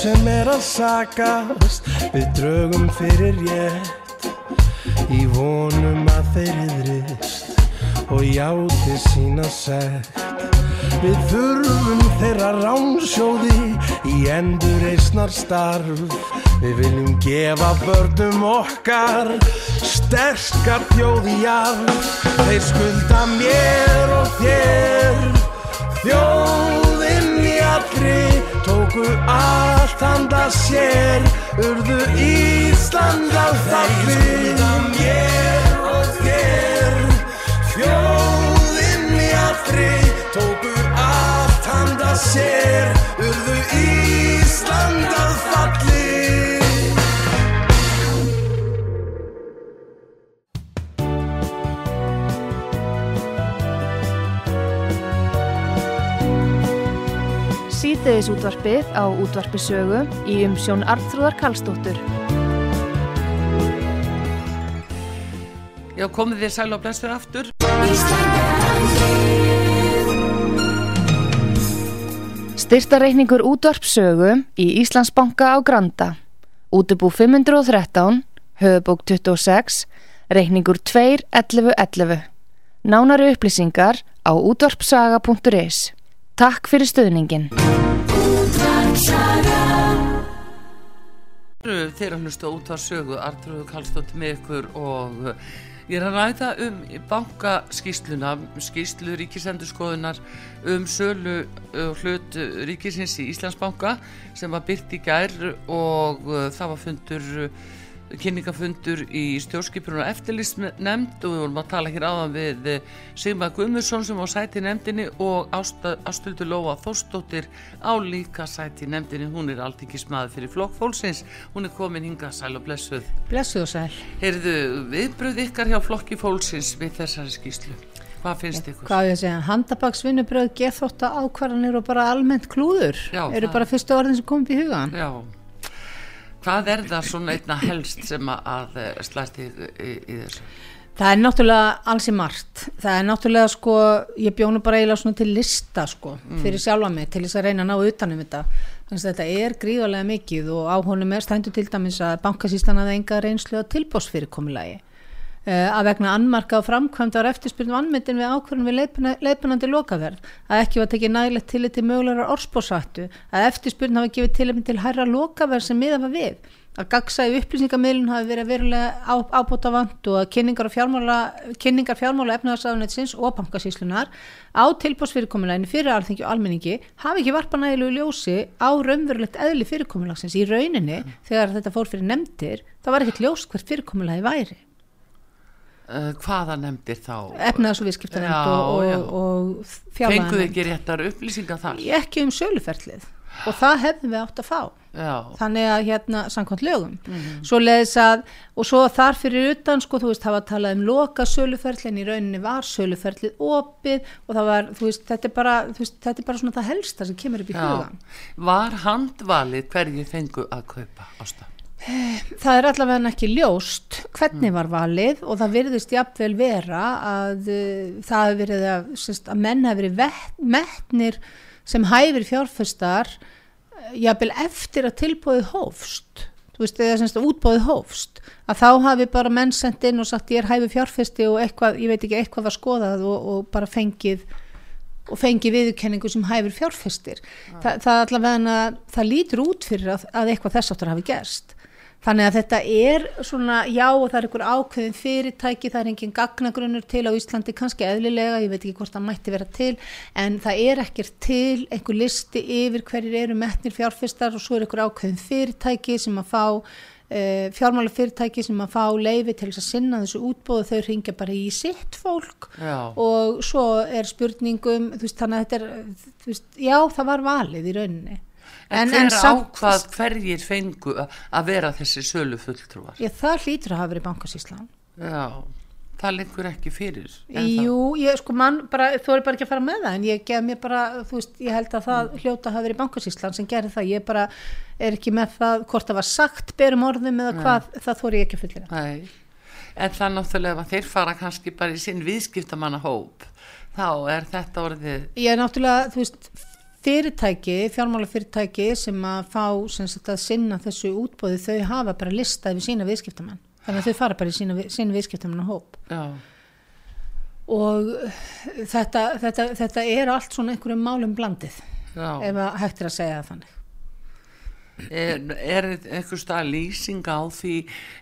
sem er að sakast. Við drögum fyrir rétt Í vonum að þeir yðrist Og játi sína sekt. Við þurfum þeirra ránsjóði Í endur eisnar starf. Við viljum gefa börnum okkar Sterkar þjóði jarf Þeir skulda mér og þér Þjóðinni vetri tóku allt handa sér. Urðu Ísland á þappi Þeir skulda mér og þér. Fjóðinn í allri tóku allt handa sér. Urðu Ísland á þappi Síðdeðis útvarpið á útvarpisögu í umsjón Arnþrúðar Karlsdóttur. Já, komið þið sæl og blessuð aftur. Styrtareikningur útvarpsögu í Íslandsbanka á Granda. Útubú 513, höfubók 26, reikningur 2.11.11. Nánari upplýsingar á útvarpsaga.is. Takk fyrir stöðningin. Þeir að hlusta út á sögu, Artrúðu Kallstótt með ykkur og uh, ég er að ræða um bankaskýsluna, skýslu ríkisendurskoðunar um sölu uh, hlut ríkisins í Íslandsbanka sem var byrt í gær og uh, það var fundur, kynningafundur í stjórnskipunum og eftirlistnemnd og við vorum að tala hér áðan við uh, Sigmar Guðmursson sem á sæti í nefndinni og Ásthildur Lóa Þórsdóttir á líka sæti nefndinni, hún er alltingismæður fyrir flokk fólksins, hún er komin hinga sæl og blessuð. Blessuð og sæl. Heyrðu, viðbröð ykkar hjá flokki fólksins við þessari skýslu. Hvað finnst ykkur? Hvað ég að segja, handabaksvinnubröð, gethótta ákvarðanir og bara almennt klúður Já, eru það- bara fyrstu orðin sem kom upp í hugan. Já, hvað er það svona einna helst sem að, eh, slæst í, í, í þessu? Það er náttúrulega alls í margt. Það er náttúrulega sko, ég bjónu bara eiginlega svona til lista sko, fyrir sjálfa mig til þess að reyna að ná utanum þetta. Þannig að þetta er gríðarlega mikið og á honum er stændu til dæmis að bankasýslan að enga reynslu að tilbósfyrirkomulagi. Uh, að vegna annmarka á framkvæmdar eftirspyrnum anmyndin við ákvörðum við leipina, leipinandi lokaverð, að ekki var tekið nægilegt til til mögulegar orspósættu, að eftirspyrn hafi gefið tilefni til hærra lokaverð sem miða var við, að gagsaði upplýsingamiðlun hafi verið verulega á, ábóta vant og að kynningar fjármála, kynningar fjármála efnaðarsáðunetsins og bankasíslunar á tilbósfyrirkomuleginu fyrir alþengi og almenningi hafi ekki varpa nægilegu ljósi á raunverulegt eðli fyrirkomulagsins. Í rauninni þegar þetta fór fyrir nefndir, það var ekkert ljós hvert fyrirkomulagi væri Uh, hvaða nefndir þá? efnaðs og viðskiptanefnd Já, og, og, og Fenguðu fjárlaganefnd ekki réttar upplýsingar þar? ekki um söluferlið. Og það hefðum við átt að fá. Já, þannig að hérna samkvæmt lögum. Svo leiðis að og svo þar fyrir utan sko þú veist hafa talað um loka söluferli en í rauninni var söluferlið opið. Og það var þú veist þetta er bara, veist, þetta er bara svona það helsta sem kemur upp í hugan Var handvalið hverju fengu að kaupa ásta? Það er allavega ekki ljóst hvernig var valið og það virðist jafnvel vera að verið að, að menn hefur verið metnir sem hæfir fjárfestar uh, jafnvel eftir að tilbúið hófst. Þú veist, eða semst að útbóðið hófst. Að þá hafi bara menn sendt inn og sagt ég er hæfið fjárfesti og eitthvað, ég veit ekki eitthvað var skoðað og, og bara fengið og fengið viðurkenningu sem hæfir fjárfestir. Þa, það allavega það lítur út fyrir að, að eitthvað þess áttur hafi gerst þannig að þetta er svona já og það er einhver ákveðin fyrirtæki það er engin gagnagrunnur til á Íslandi kannski eðlilega, ég veit ekki hvort það mætti vera til en það er ekkert til einhver listi yfir hverjir eru metnir fjárfestar og svo er einhver ákveðin fyrirtæki sem að fá uh, fjármála fyrirtæki sem að fá leifi til þess að sinna þessu útbóðu þau ringja bara í sitt fólk. Já, og svo er spurningum þú veist, þannig að þetta er veist, já það var valið í rauninni en, hver ákvað hverjir fengu að- vera þessi sölu fulltrúar? já, það hlýtur að hafa verið bankasíslan Já, það lengur ekki fyrir jú, ég sko mann bara, þú er bara ekki að fara með það en ég gef mér bara, þú veist, ég held að það hljóta að hafa verið bankasíslan sem gerir það. Ég bara er ekki með það hvort það var sagt berum orðum eða hvað, það þóri ég ekki að fullina Nei, en það náttúrulega að þeir fara kannski bara í sinn viðskiptamanna hóp þá er þetta orðið ég er náttúrulega, þú veist fyrirtæki, fjármálafyrirtæki sem að fá sem sagt að sinna þessu útbóði þau hafa bara lista yfir sína viðskiptamann þannig að þau fara bara í sína, sína viðskiptamann hóp. Já, og þetta, þetta, þetta er allt svona einhverjum málum blandið já. ef að hægt er að segja það þannig. Er, er einhver stað lýsing á því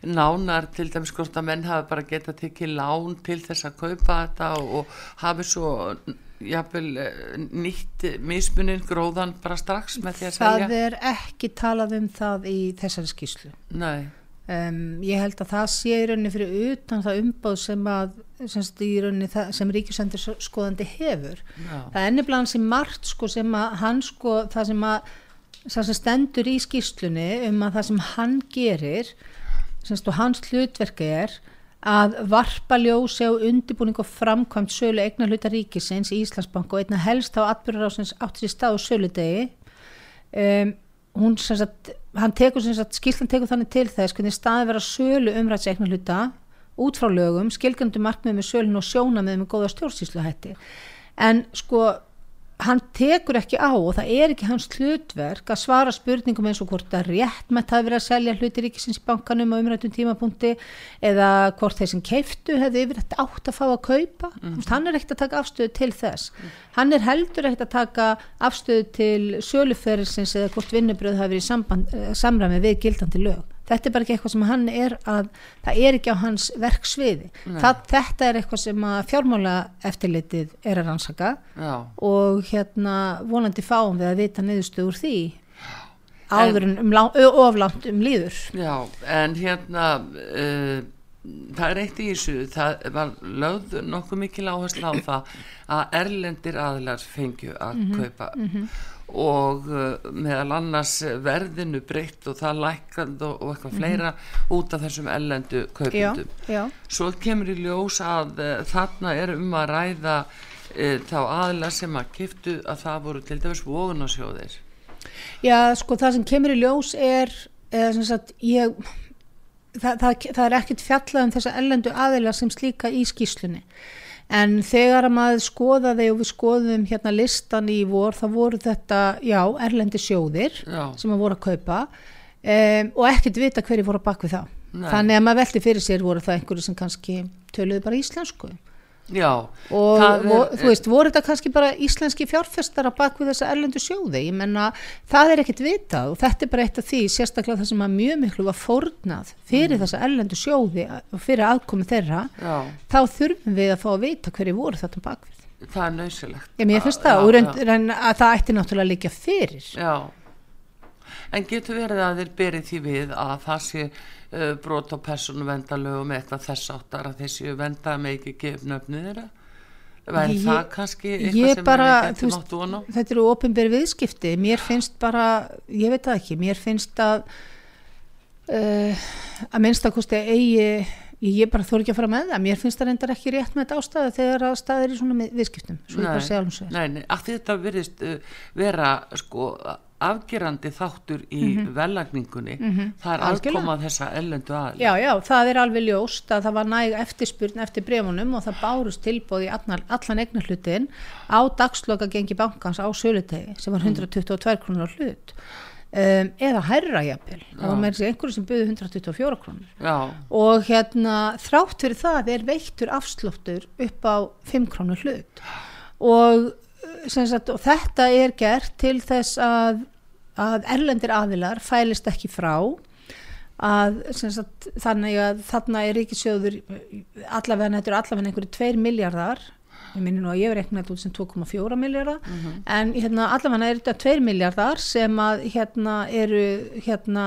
nánar til dæmis hvort að menn hafi bara getað tekið lán til þess að kaupa þetta og, og hafi svo jafnvel eh, nýtt mismunin gróðan bara strax með því að það selja? er ekki talað um það í þessari skýslu Nei, um, ég held að það sé í rauninni fyrir utan það umbáð sem að sem, það, sem ríkisendur skoðandi hefur. Já. það er nefnilega hans í margt sko sem að hann sko það sem að það sem stendur í skýrslunni um að það sem hann gerir sem sagt, og hans hlutverk er að varpa ljósi á undibúning og framkvæmt sölu eignar hluta ríkisins í Íslandsbank og einna helst á atbyrðarásins átti sér stað og söludegi. Um, hún sem sagt hann tekur sem sagt, skýrslan tekur þannig til þess hvernig staði vera sölu umræts eignar hluta út frá lögum, skilgjöndu markmið með sölun og sjónamið með góða stjórnsýsluhætti. En sko hann tekur ekki á og það er ekki hans hlutverk að svara spurningum eins og hvort að rétt með það verið að selja hluti ríkisins í bankanum á umrættum tímapunkti eða hvort þeir sem keiftu hefði yfir þetta átt að fá að kaupa. Mm. hann er ekkert að taka afstöðu til þess. Hann er heldur ekkert að taka afstöðu til söluferðisins eða hvort vinnubröð hafi verið eh, samræmi við gildandi lög þetta er bara ekki eitthvað sem hann er að það er ekki á hans verksviði. Það, þetta er eitthvað sem að fjármála eftirlitið er að rannsaka Já. og hérna vonandi fáum við að vita niðurstöð úr því áður en um, oflangt um líður. Já, en hérna uh, það er eitt í þessu. Það var lögð nokkuð mikil áherslu á það að erlendir aðlar fengju að kaupa og uh, meðal annars verðinu breytt og það lækkand og, og eitthvað fleira út af þessum erlendu já, kaupendum. Já, svo kemur í ljós að uh, þarna er um að ræða uh, þá aðla sem að kiftu að það voru til dæmis vogunasjóðir já, sko það sem kemur í ljós er eða sem sagt ég það, það, það er ekkert fjallað um þessa ellendu aðila sem slíka í skýslunni en þegar að maður skoðaði og við skoðum hérna listan í vor þá voru þetta, já, erlendi sjóðir Já. sem að voru að kaupa um, og ekkert vita hverju voru að bak við það Nei. þannig að maður velti fyrir sér voru það einhverju sem kannski töluðu bara íslensku Já, og er- þú veist, voru þetta kannski bara íslenski fjárfestar að bak við þessa erlendu sjóði? Ég menna, það er ekkert vitað og þetta er bara eitt af því, sérstaklega það sem að mjög miklu var fórnað fyrir þessa erlendu sjóði og fyrir aðkomi þeirra já, þá þurfum við að fá að vita hverju voru þetta bak við. Það er nöysilegt ég finnst það, og reynd, reynd, að það ætti náttúrulega að liggja fyrir. Já, en getur verið að þeir berið því við að það sé uh, brot á persónuvendalögum eitthvað þess áttar að þessi venda með ekki gefn öfnið þeirra? Væri Ég- það kannski eitthvað sem bara, við þú getum veist, átt vona? þetta eru ofinberi viðskipti mér finnst bara, ég veit það ekki mér finnst að uh, að minnstakosti eigi ég, bara þór ekki að fara með það mér finnst það reyndar ekki rétt með þetta ástæðu þegar að staðir í svona viðskiptum svo svo nei, nei, að þetta virðist uh, vera sko afgerandi þáttur í mm velagningunni það er Mhm. Algjörlega. aðkoma þessa ellendu aðal Já, já, það er alveg ljóst að það var næg eftirspurn eftir brefunum og það bárust tilbóð í allan, allan eignarhlutin á dagsloka gengi bankans á sölutegi sem var 122 krónur á hlut. Um, eða hærra jafnvel. Það var með þessi einhverju sem byggði 124 krónur. Já, og hérna þrátt fyrir það er veittur afsláttur upp á 5 krónur hlut. Og, sagt, og þetta er gert til þess að, að erlendir aðilar fælist ekki frá að sagt, þannig að þarna er ríkisjóður allavega þetta er allavega einhverju 2 miljardar ég minni nú að ég er reiknað þetta út sem 2,4 miljardar en hérna allavega er þetta 2 miljardar sem að hérna eru hérna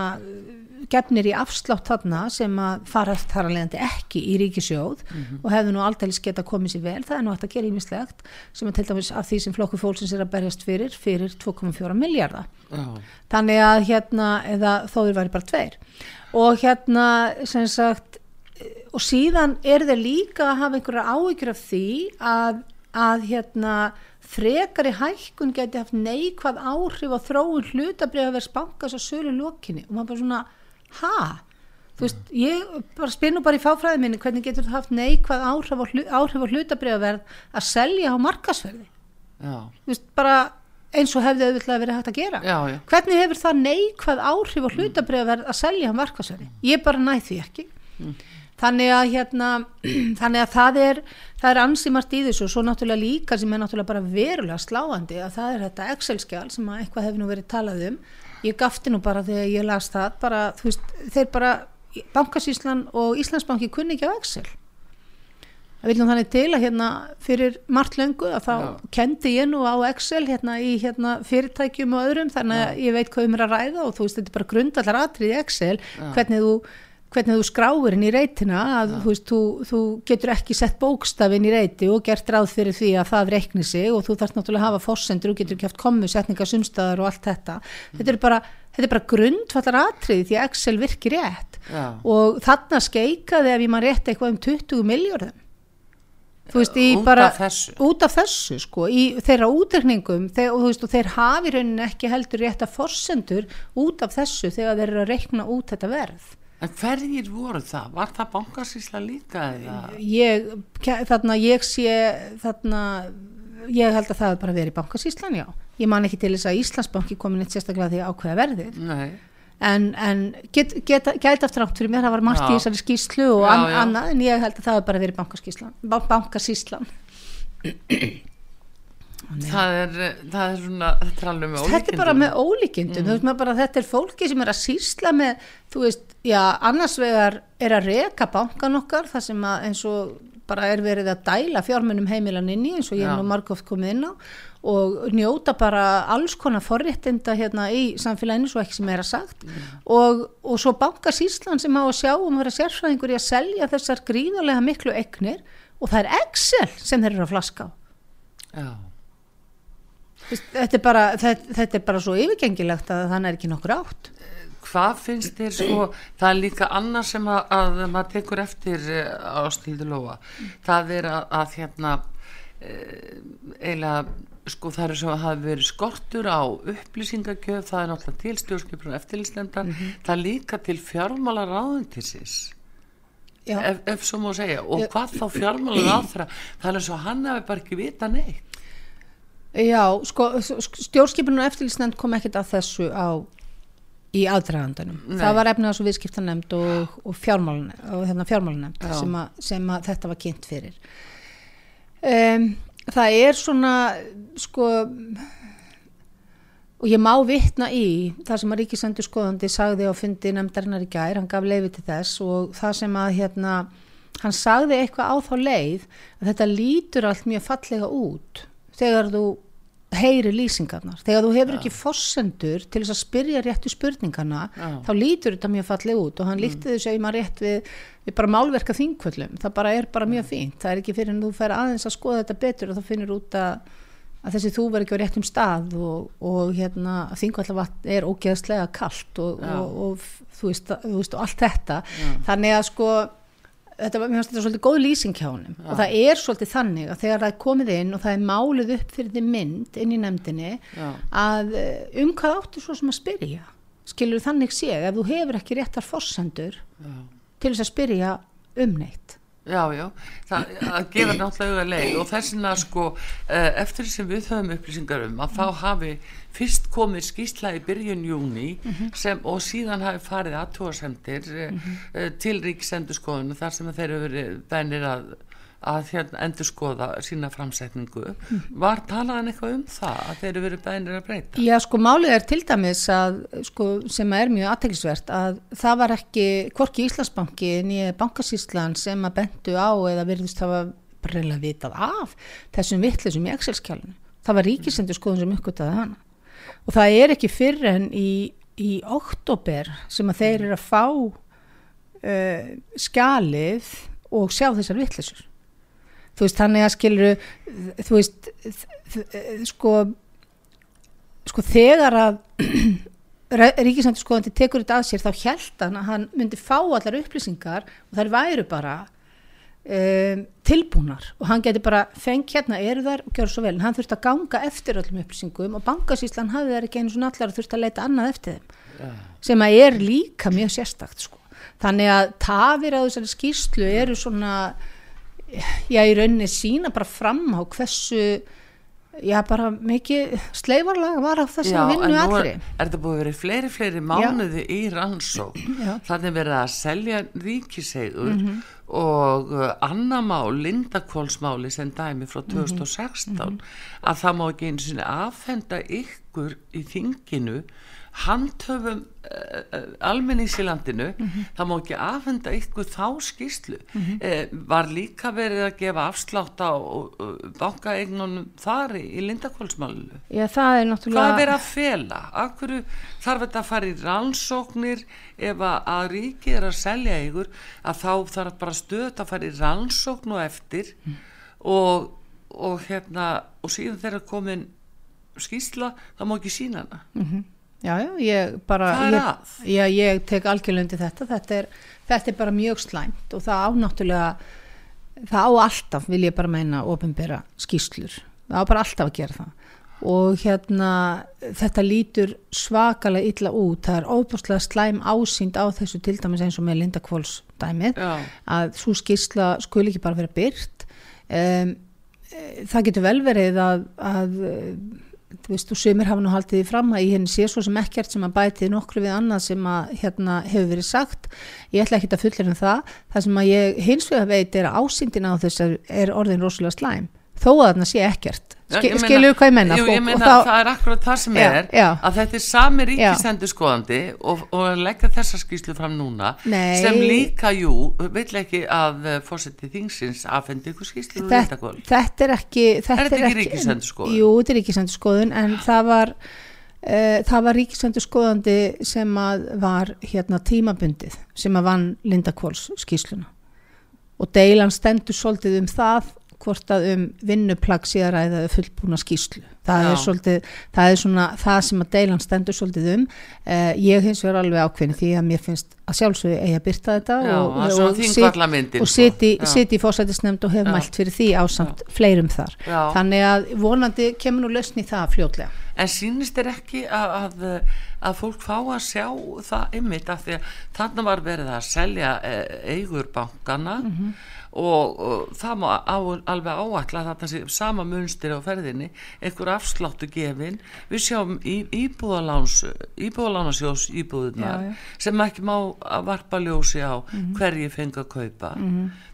gefnir í afslátt þarna sem að fara þar að leiðandi ekki í ríkisjóð og hefðu nú aldeilis geta komið sér vel, það er nú hægt að gera ímislegt sem er til dæmis af því sem flokku fólksins er að berjast fyrir, fyrir 2,4 miljardar já, þannig að hérna eða þó þeir væri bara tveir. Og hérna sem sagt og síðan er þeir líka að hafa einhverja áhyggjur af því að, að hérna frekari hækkun geti haft neikvað áhrif á þróun hlutabriðavers bankas og sölu lokinni og maður bara svona, ha? Þú veist, ég bara spyr nú bara í fáfræði minni hvernig getur það haft neikvað áhrif á, hlu, áhrif á hlutabriðaverð að selja á markasverði? já, Þú veist, bara eins og hefði auðvitað verið hægt að gera já, já. hvernig hefur það neikvæð áhrif á hlutabriðaverð að selja á markasverði ég bara næ því ekki þannig að hérna þannig að það er, það er ansi margt í þessu og svo náttúrulega líka sem er náttúrulega bara verulega sláandi að það er þetta Excel-skjál sem að eitthvað hefur nú verið talað um ég gafti nú bara þegar ég las það bara, veist, þeir bara bankasýslan og Íslandsbanki kunni ekki á Excel. Það vil nú þannig til að hérna fyrir margt löngu að þá Já. kendi ég nú á Excel hérna í hérna fyrirtækjum og öðrum þannig að ég veit hvað um er að ræða og þú veist þetta er bara grundallar atrið í Excel hvernig þú hvernig þú skráir inn í reytina að þú, veist, þú, þú getur ekki sett bókstafinn í reyti og gert ráð fyrir því að það reikni sig og þú þarf náttúrulega að hafa fórsendur og getur ekki haft komu, setningar, sumstaðar og allt þetta. Þetta er bara, þetta er bara grundvallar atriði því að Excel virkir rétt. Já. og þarna skeikaði ef ég maður rétt eitthvað um 20 miljörðum þú veist, Út bara út af þessu sko, í þeirra útreikningum þeir, og, þú veist, og þeir hafi rauninni ekki heldur rétt að forsendur út af þessu þegar þeir eru að reikna út þetta verð En hverjir voru það? Var það bankasísla líka eða? ég, þarna ég sé þarna ég held að það bara verið í bankasíslan já ég man ekki til þess að Íslandsbanki komin eitt sérstaklega því að ákveða verðið Nei, en, en get, get, gæti aftur átt fyrir mér það var margt í Já. þessari skýslu og Já, an, já. annað en ég held að það bara verið bankasíslan bankasíslan það er, það er svona, þetta er alveg með þetta er bara ólíkindum. með ólíkindum maður bara þetta er fólki sem er að sísla með þú veist, já, annars vegar er að reka bankan okkar það sem að eins og bara er verið að dæla fjármunum heimilan inn í eins og ég er nú margóft komið inn á og njóta bara alls konar forréttinda hérna í samfélaginu svo ekki sem er að sagt og, og svo bankasíslan sem á að sjá um að vera sérfræðingur í að selja þessar gríðarlega miklu egnir og það er Excel sem þeir eru að flaska á. Já, þetta er bara, þetta, þetta er bara svo yfirgengilegt að þannig er ekki nokkur átt. Hvað finnst þér sko, það er líka annað sem að, að maður tekur eftir eh, á stíðu lóa, það er að, að hérna eh, eiginlega sko það er sem að hafa verið skortur á upplýsingagjöf, það er náttúrulega til stjórnskipur og eftirlýsnefndar, það er líka til fjármála ráðundisins Já. ef, ef svo má segja. Og hvað þá fjármála ráðra það er og hann hafi bara ekki vita neitt Já, sko, stjórnskipinu og eftirlýsnefnd kom ekkert að þessu á í aðdragandanum. Nei. Það var efnið og viðskiptanemnd og, og fjármálanemnd, og hérna fjármálanemnd Já. sem, sem að þetta var kynnt fyrir. Um, það er svona, sko, og ég má vitna í það sem að ríkisendur skoðandi sagði á fundi nefndarinnar í gær, hann gaf leiði til þess og það sem að hérna, hann sagði eitthvað á þá leið að þetta lítur allt mjög fallega út þegar þú heyri lýsingarnar, þegar þú hefur ekki forsendur til þess að spyrja réttu spurningana Já. þá lítur þetta mjög fallega út og hann líkti þessu að ég maður rétt við, við bara málverka þingvöllum, það bara er bara mjög fínt. Það er ekki fyrir en þú fer aðeins að skoða þetta betur og þá finnur út að, að þessi þú verður ekki á réttum stað og, og hérna þingvallavatn er ógeðslega kalt og, Já. og, og þú veist og allt þetta. Þannig að sko þetta var, þetta svolítið góð lýsing hjá honum og það er svolítið þannig að þegar það er komið inn og það er málið upp fyrir því mynd inn í nefndinni Já. að eh, um hvað áttu svo sem að spyrja skilur þannig sé ef þú hefur ekki réttar forsendur Já. til þess að spyrja um neitt Já, já, það, gefur náttúrulega leið. Og þess vegna sko eh, eftir sem við höfum upplýsingar um að þá hafi fyrst komið skýrsla í byrjun júni sem, og síðan hafi farið aðtúasendir mm til ríkisendurskoðun þar sem þeir eru verið bennir að, að hérna endurskoða sína framsetningu var talaðan eitthvað um það að þeir eru verið bennir að breyta Já, sko, málið er til dæmis að, sko, sem er mjög aðteklisvert að það var ekki, hvorki Íslandsbanki nýja bankasýslan sem að bentu á eða virðist hafa breyla vitað af þessum vittlisum í Excel-skjálinu. Það var ríkisendur skoðun sem uppgötaði hana. Og það er ekki fyrr en í, í oktober sem að þeir eru að fá uh, skjalið og sjá þessar vittlisur. Þú veist, þannig að skilur, þú veist, sko, sko þegar að ríkisendur skoðandi tekur þetta að sér þá held hann að hann myndi fá allar upplýsingar og þær væru bara um, tilbúnar. Og hann geti bara feng hérna eru þær og gjör svo vel. En hann þurfti að ganga eftir öllum upplýsingum og bankasýslan hafði þær ekki einu svona allar og þurfti að leita annað eftir þeim. Sem að er líka mjög sérstakt sko. þannig að tafir á þessari skýrslu eru svona já í rauninni sína bara fram á hversu já bara mikið sleifarlag var á þessari Já, en vinnu nú er, allri. er þetta búið að vera fleiri, fleiri mánuði í rannsók Já. þannig verið að selja ríkisegur Mhm. og uh, annar mál, Lindakvólsmáli sem dæmi frá 2016 að það má ekki einu sinni afhenda ykkur í þinginu handhöfum uh, almennings í landinu það má ekki afhenda ykkur þá skýslu uh, var líka verið að gefa afslátt á bankaeignunum þar í, í Lindakvólsmálinu Já, það er náttúrulega... Hvað er verið að fela? Akkur þarf þetta að fara í rannsóknir ef að, að ríkið er að selja ykkur að þá þarf bara stöðt að fara í rannsókn og eftir og, og hérna og síðan þegar komin skýsla það má ekki sína hana Já, já, ég bara... Ég? Já, ég tek algjörlega undir þetta. Þetta er, þetta er bara mjög slæmt og það á náttúrulega, það á alltaf, vil ég bara meina, ofinbera skýslur. Það á bara alltaf að gera það. Og hérna, þetta lítur svakalega illa út. Það er óbúslega slæm ásýnd á þessu til dæmis eins og með Linda Kvóls dæmið að svo skýrsla skuli ekki bara vera byrt. Um, það getur vel verið að, að eh, þú veist, og sömur hafa nú haldið því fram að í henni sé svo sem ekkert sem að bætið nokkru við annað sem að hérna hefur verið sagt. Ég ætla ekki að fullera um það. Það sem að ég hins vegar veit er að ásýndin á þess er orðin rosalega slæm þó að þarna sé ekkert Já, skilur hvað ég menna Jú, ég meina þá- það er akkurat það sem Já, er já. að þetta er sami ríkisendurskoðandi og, og leggja þessa skýslu fram núna Nei. sem líka, jú, vill ekki að uh, fórseti þingsins afhendi ykkur skýslu þetta, þetta er ekki þetta þetta ekki ríkisendurskoðun? Jú, þetta er ríkisendurskoðun en það var uh, það var ríkisendurskoðandi sem að var hérna tímabundið sem að vann Linda Kvóls skýsluna og deilan stendur svolítið um það hvort að um vinnuplagg sé að ræða eða fullbúna skýslu það Já. er, svolítið, það er svona það sem að deilan stendur svolítið um uh, ég hins vegar alveg ákveðin því að mér finnst að sjálfsögðu eigi að byrta þetta Já, og, er sit- Þingvallamyndin, og sko. siti, í fósætisnefnd og hef Já. mælt fyrir því ásamt fleirum þar þannig að vonandi kemur nú lausn í það fljótlega En sýnist þér ekki að, að, að fólk fá að sjá það ymmit af því að þarna var verið að selja eh, eigur bankana Mhm. Og, og það má á, alveg áætla að þetta sé sama munstir á ferðinni, einhver afsláttu gefin, við sjáum í, íbúðalánasjós íbúðunar Já, já. sem ekki má að varpa ljósi á Mhm. hverju fengi að kaupa.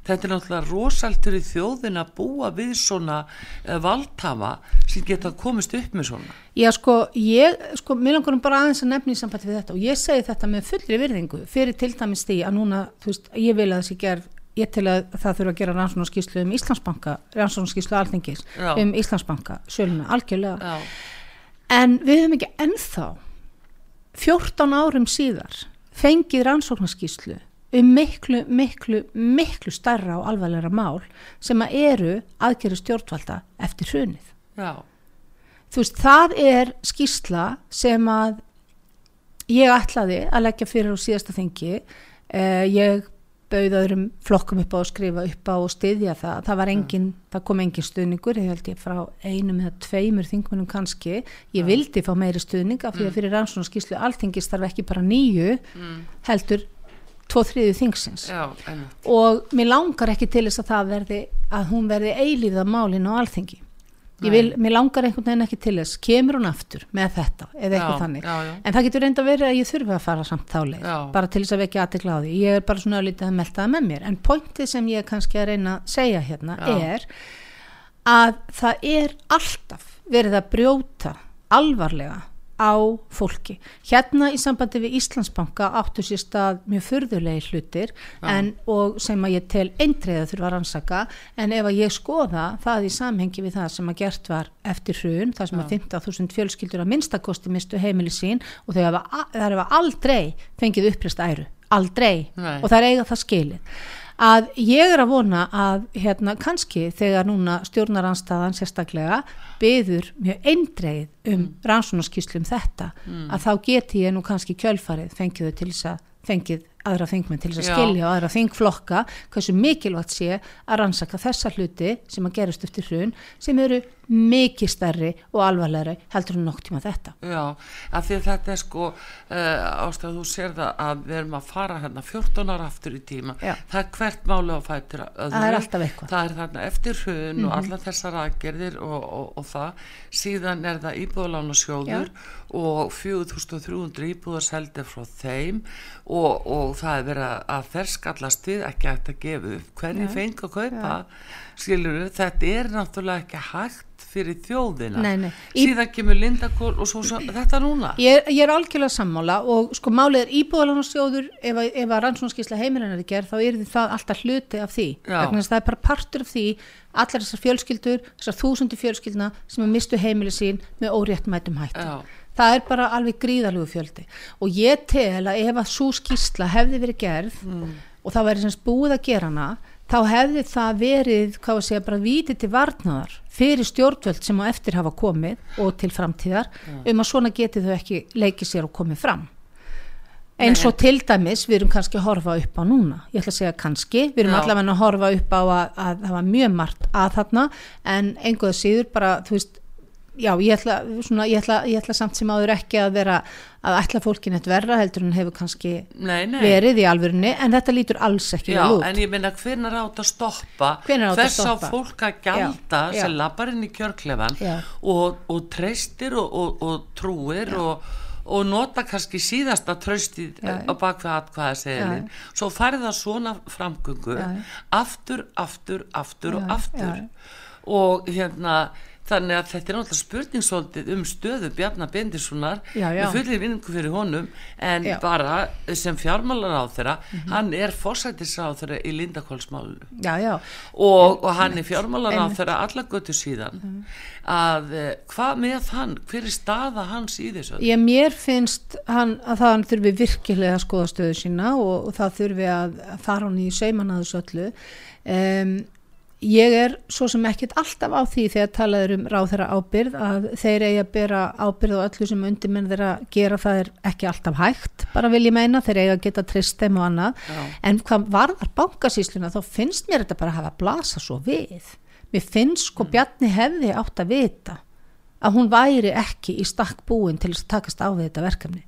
Þetta er náttúrulega rosaltur í þjóðin að búa við svona uh, valdhafa sem geta komist upp með svona. Já sko, ég, sko, mér langar nú bara aðeins að nefna í sambandi við þetta og ég segi þetta með fullri virðingu fyrir til dæmis því að núna, þú veist, ég vil að þessi gerð ég til að það þurfa að gera rannsóknarskíslu um Íslandsbanka, rannsóknarskíslu alþingis Já. um Íslandsbanka, söluna, algjörlega Já. en við höfum ekki ennþá 14 árum síðar fengið rannsóknarskíslu um miklu, miklu, miklu starra og alvarlega mál sem að eru aðgerið stjórnvalda eftir hrunið. Já, Þú veist, það er skísla sem að ég ætlaði að leggja fyrir á síðasta þingi. Eh, ég bauð öðrum flokkum upp á að skrifa upp á og styðja það. Það var engin, það kom engin stuðningur, ég held ég frá einum eða tveimur þingmunum kannski. Ég vildi fá meiri stuðning af því að fyrir rannsóknarskíslu alþingis þarf ekki bara nýju, heldur tvo þriðu þingsins. Já, og mér langar ekki til þess að það verði að hún verði eilíða málin á alþingi ég vil, mér langar einhvern veginn ekki til þess. Kemur hún aftur með þetta eða eitthvað Já, þannig, já, já. en það getur reynda verið að ég þurfi að fara samt þá leið, Já. bara til þess að vekja aðtekla á því, ég er bara svona lítið að melta það með mér. En pointið sem ég kannski að reyna að segja hérna er að það er alltaf verið að brjóta alvarlega á fólki. Hérna í sambandi við Íslandsbanka áttu sér stað mjög furðulegi hlutir en, og sem að ég tel eindreiða þurfa að rannsaka en ef að ég skoða það í samhengi við það sem að gert var eftir hrun, það sem að 15.000 fjölskyldur að minnstakosti mistu heimili sín og þau hafa aldrei fengið upprist æru, aldrei. Nei. og það er eiga það skilið að ég er að vona að hérna kannski þegar núna stjórnaranstaðan sérstaklega byður mjög eindreið um mm. rannsónaskíslu um þetta að þá geti ég nú kannski kjölfarið fengið þau til þess að fengið aðra þingmenn til þess að skilja og aðra þingflokka hversu mikilvægt sé að rannsaka þessa hluti sem að gerast eftir hrun sem eru mikið stærri og alvarlegri heldur en nokk tíma þetta. Já, af því að þetta er sko uh, ástæð þú sér það að við erum að fara hérna 14 ára aftur í tíma. Já. það er hvert máli á fætur öðru Það er alltaf eitthvað. Mhm. það er þarna eftir hrun og allar þessar aðgerðir og, og, og það. Síðan er það íbúðalána sjóður og 4300 íbúðar seldi frá þeim og, og það er verið að- að þær skallast við ekki að gefa upp hvernig fengi að kaupa. Skilur þetta er náttúrulega ekki hægt fyrir þjóðina. Nei, nei. Síðan kemur Lindakól og svo, svo þetta núna? Ég er, ég er algjörlega sammála og sko málið er íbúðalánastjóður ef, ef að rannsónskísla heimilinnar er gerð þá er það alltaf hluti af því. Það er bara partur af því allar þessar fjölskyldur, þessar þúsundir fjölskyldna sem mistu heimili sín með óréttmætum hætti. Já. það er bara alveg gríðalegu fjöldi. Og ég tel að ef að svo skísla hefði verið gerð og það væri semst búið að gera hana þá hefði það verið, hvað að segja, bara vítið til varnaðar fyrir stjórnvöld sem á eftir hafa komið og til framtíðar um að svona geti þau ekki leikið sér og komið fram. Eins og til dæmis við erum kannski að horfa upp á núna. Ég ætla að segja kannski, við erum Já. allavega að horfa upp á að, að það var mjög margt að þarna en einhverða síður bara þú veist, já ég ætla, svona, ég ætla, ég ætla samt sem áður ekki að vera að ætla fólkin eitt verra heldur en hefur kannski nei, nei. verið í alvörinni en þetta lítur alls ekki Já, út en ég meina hvernig er átt að stoppa þess að fólk að Já, já. sem lappar inn í kjörklefan Já. og, og treystir og, og, og trúir og, og nota kannski síðasta tröstið Já, já. á bakvið atkvæða seglin svo færði það svona framgöngu Já, já. aftur, aftur, aftur og Já, aftur já. og hérna þannig að þetta er náttúrulega spurningssóldið um stöðu Bjarnar Bendissonar með fullir vinningu fyrir honum en Já. Bara sem fjármálar á þeirra hann er forsættisráð þeirra í já, og, og hann er fjármálar á þeirra alla götu síðan. Að eh, hvað með hann? Hver er staða hans í þessu ég mér finnst hann, að það hann þurfi virkilega að skoða stöðu sína og, og það þurfi að, fara hann í sauman að þessu öllu. Um, ég er svo sem ekkert alltaf á því þegar talaður um ráð þeirra ábyrð að þeir eigi að bera ábyrð og öllu sem undirmenn þeirra gera það er ekki alltaf hægt bara vil ég meina, þeir eigi að geta trist þeim og annað, Já. en hvað varðar bankasýsluna þá finnst mér þetta bara að hafa blasa svo við, mér finnst sko Bjarni hefði átt að vita að hún væri ekki í stakk búin til að takast á við þetta verkefni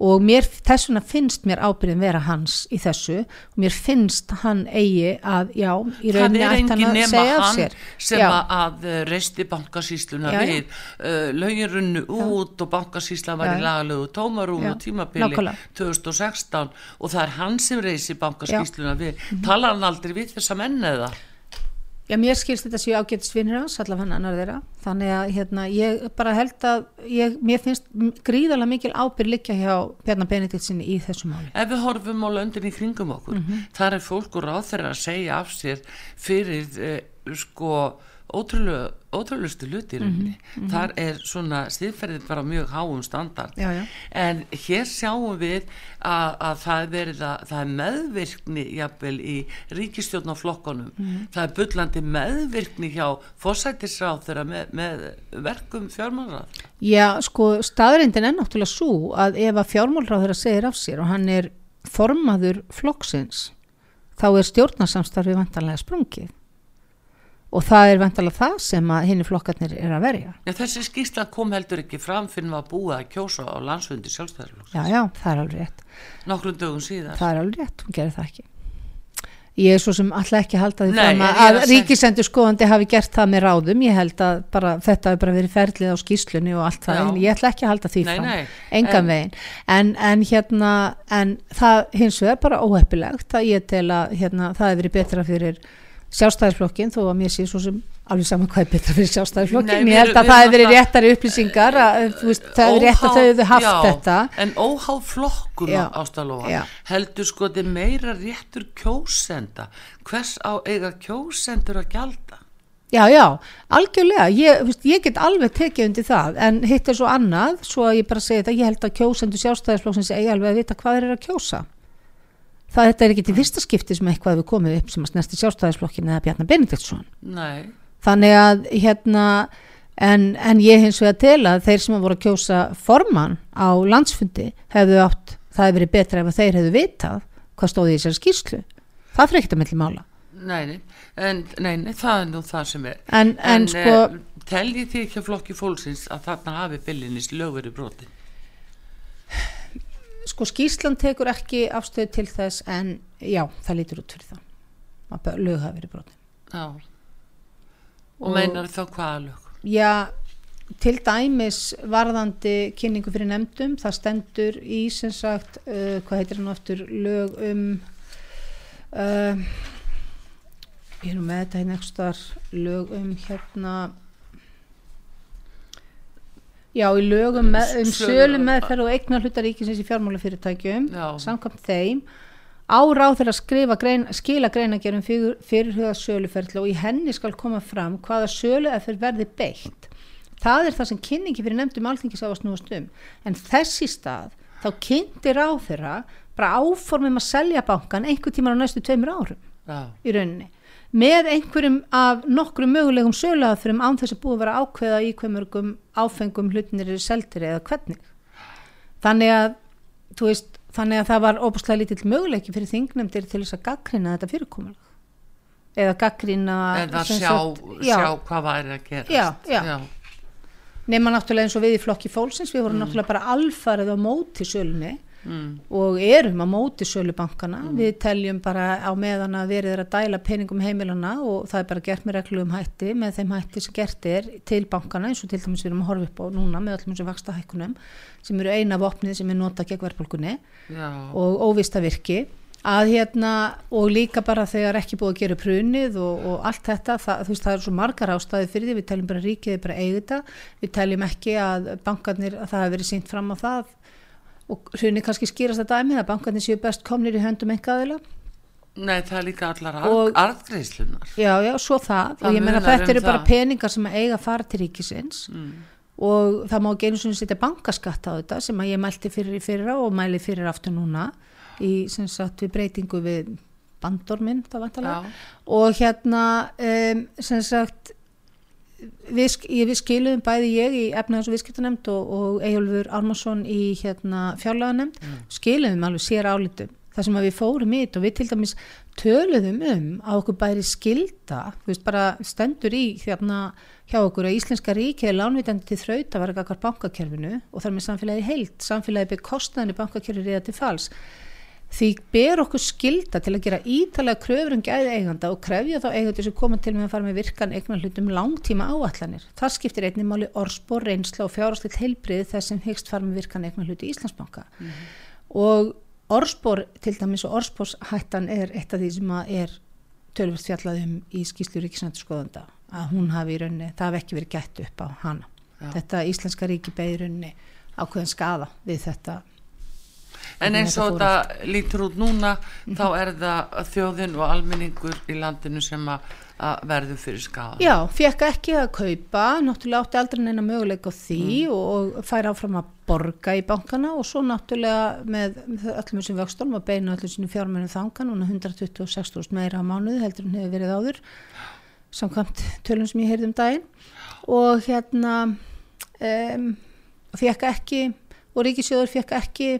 og mér, þess vegna finnst mér ábyrðin vera hans í þessu. Og mér finnst hann eigi að, já, í rauninni ætti hann að segja af sér. sem Já. að, eh, reisti bankasýsluna Já, við. Uh, lögin runnu út og bankasýsla var í tómarum Já, og tímabili nákvæmlega. 2016 og það er hann sem reisi bankasýsluna við. Tala hann aldrei við þessa menn eða Já, mér skilst þetta séu ágætis vinnir hans, allavega annar þeirra. Þannig að hérna, ég bara held að, ég, mér finnst gríðarlega mikil ábyrg liggja hjá Bjarnar Benediktsinni í þessu máli. ef við horfum á löndin í kringum okkur Mhm. þar er fólk og ráð þeirra að segja af sér fyrir eh, sko ótrúlega ótrúlustu hluti í rauninni. þar er svona stiðferðið bara mjög háum standard. Já, já. en hér sjáum við að, að það er verið að það er meðvirkni jafnvel í ríkistjórnaflokkonum það er bullandi meðvirkni hjá fórsættisráð þeirra með, með verkum fjármálrað Já, sko, staðrindin er náttúrulega svo að ef að fjármálráð þeirra segir af sér og hann er formaður flokksins, þá er stjórnarsamstarfið vantanlega sprungið. Og það er vantanlega það sem að hinni flokkarnir er að verja. Já, þessi skýrsla kom heldur ekki fram fyrir að búa að kjósa á landsfundi sjálfstæðarflokks Já, já, það er alveg rétt. nokkrum dögum síðar Það er alveg rétt, hún gerir það ekki. Ég er svo sem alltaf ekki að halda því fram að, að að ríkisendur skoðandi hafi gert það með ráðum. Ég held að bara, þetta hefur bara verið ferlið á skýslunni og allt það, Já. en ég ætla ekki að halda því Nei, fram, nei, engan en- veginn. En, en hérna, en það hins vegar bara óheppilegt að ég tel að hérna, það hefur verið betra fyrir sjálfstæðisflokkin þó að mér sé svo sem alveg saman hvað er betra fyrir sjálfstæðisflokkin. Nei, Ég held að við það hefur verið réttari upplýsingar, að, þú veist, það hefur rétt að þau hefur haft já, þetta. en Já, ástalóa já. heldur sko þetta er meira réttur kjósenda hvers á eiga kjósendur að gjalda Já, já, algjörlega, ég, veist, ég get alveg tekið undir það, en hitt er svo annað, svo að ég bara segi þetta, ég held að kjósendur sjálfstæðisflokksins eigi alveg að vita hvað eru að kjósa. Það þetta er ekki til fyrsta skipti sem eitthvað hefur komið upp sem að snerti sjálfstæðisflokkin eða Bjarnar Benediktsson. nei, Þannig að, hérna, en, en ég hins vegar tel að þeir sem að voru að kjósa formann á landsfundi hefðu átt, það hefur verið betra ef að þeir hefðu vitað hvað stóði í þessari skýrslu. Það fyrir ekkert að milli mála. nei, nei, en, nei, nei það er nú það sem er En, en, sko, eh, telji þið ekki að flokki fólksins að þarna hafi billinis lögveri broti sko skýslan tekur ekki afstöðu til þess en já, það lítur út fyrir það. Að lög hafi verið brotin. Já. Og, Og- meinar þá hvaða lög? Já, til dæmis varðandi kynningu fyrir nefndum það stendur í sem sagt uh, hvað heitir hann aftur lög um uh, ég er nú með þetta hérna lög um hérna já, í lögum með, um Sölu- meðferð og eignar hlutar ríkisins í fjármálafyrirtækjum Já. samkvæmt þeim á ráð þeirra að skrifa grein, skila greinagerum fyrir, fyrirhuga söluferðla og í henni skal koma fram hvaða sölu eða fyrir verði beitt. Það er það sem kynningi fyrir nefndum alþingis á að snúast um. En þess í stað þá kynnti ráð þeirra bara áformum að selja bankan einhver tímar á næstu tveimur árum já, í rauninni með einhverjum af nokkrum mögulegum söluaðfyrum án þess að búið að vera ákveða í hver mörgum áfengum hlutinir eru seldir eða hvernig. Þannig að veist, þannig að það var óbúslega lítill möguleiki fyrir þingnefndir til þess að gaggrina þetta fyrirkomulag. Eða gaggrina eða sjá, sagt- já, sjá hvað væri að gera Já, já. nema náttúrulega eins og við í flokki fólksins við vorum náttúrulega bara alfarið á móti sölunni mm, og erum á móti sölubankana við teljum bara á meðan að verið er að dæla peningum heimilana og það er bara gert með reglum hætti með þeim hætti sem gert er til bankana eins og til dæmis við erum að horfa upp á núna með öllum sem vaksta hækkunum sem eru eina vopnið sem er nota gegn verðbólkunni og óvista virki að hérna og líka bara þegar ekki búið að gera prunið og, og allt þetta, það, þú veist það er svo margar ástæði fyrir því, við teljum bara ríkið er bara eigið þetta, við teljum ekki að bankarnir, að það hefur verið sínt fram á það og hrunni kannski skýrast að dæmi að bankarnir séu best komnir í höndum engaðila nei það er líka allar Og- arð, arðgreislunar já, já, svo það, Það og ég meina munar þetta um eru bara það. peningar sem eiga fara til ríkisins. Mm, og það má einu svona setja bankaskatt á þetta sem að ég mælti fyrir í fyrra og mæli fyrir aftur núna í sem sagt við breytingu við bandorminn það vantalega já, og hérna um, sem sagt við, við skiluðum bæði ég í efnaðars og viðskiptanemnd og, og Eyjólfur Ármarsson í hérna fjárlaganemnd skiluðum alveg sér álitum. Þar sem við fórum í þetta og við til dæmis töluðum um að okkur bæri skilda þú veist bara stendur í hérna hjá okkur að Íslenska ríki er lánvitandi til þraut að vera gagvar bankakerfinu og þar með samfélagi heilt, samfélagi byrð kostnaðinu bankakerfi reyða til fals því ber okkur skilda til að gera ítalega kröfur um gæði eiganda og krefja þá eigandi sem koma til með að fara með virkan eignan hlutum langtíma áallanir. Það skiptir einnig máli orspor, reynsla og fjárhásleitt heilbrið þess sem hyggst fara með virkan eignan hluti í Íslandsbanka. Og orspor, til dæmis og orsporshættan er eitt af því sem að er tölvöld fjallað um í skýslu ríkisnættuskoðanda að hún hafi í rauninni, það hafi ekki verið gætt upp á hana. Já. Þetta íslenska ríki beði í rauninni ákveðin skaða við þetta en eins og þetta lítur út núna þá er það þjóðin og almenningur í landinu sem að, verður fyrir skadan Já, fekk ekki að kaupa, náttúrulega átti aldrei neina möguleika á því og, og fær áfram að borga í bankana og svo náttúrulega með, öllum þessum vöxtólum að beina öllum sínum fjármennum þangan, núna 126.000 meira á mánuði heldur en hefur verið áður, samkvæmt tölum sem ég heyrði um daginn. Og hérna um, fekk ekki og Ríkisjóður fekk ekki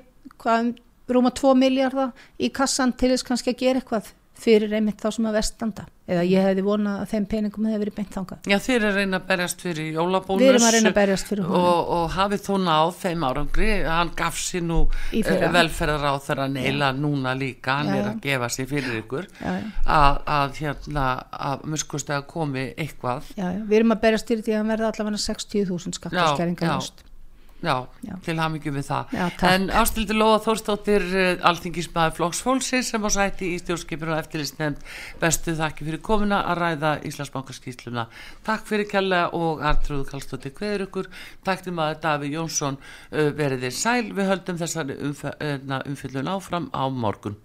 hvað, um rúma 2 miljardar í kassan til þess kannski að gera eitthvað fyrir einmitt þá sem að vestanda. Eða ég hefði vonað að þeim peningum hefði verið beint þangað. Já, þeir eru að reyna að berjast fyrir jólabónus Við erum að reyna að berjast fyrir honum. og, og hafið þó náð þeim árangri. Hann gaf sér nú Í fyrra. velferðar á þeirra neila núna líka, hann Já, er að gefa sér fyrir ykkur. Að, að hérna að muskust að komi eitthvað. Já, já, við erum að berjast fyrir því að hann verði allavega 60.000 skattaskerringar Já, já. til hamingjum við það. Já, en ástildi Lóa Þórstóttir, uh, alþingismæður flokksfólksins sem á sæti í stjórnskipinu og eftirlistnefnd bestu þakki fyrir komuna að ræða Íslandsbankaskýsluna. Takk fyrir kella og Artrúð Kallstóttir Kveður ykkur. Takk til maður Daví Jónsson uh, veriðir sæl. Við höldum þessari umf umfyllun áfram á morgun.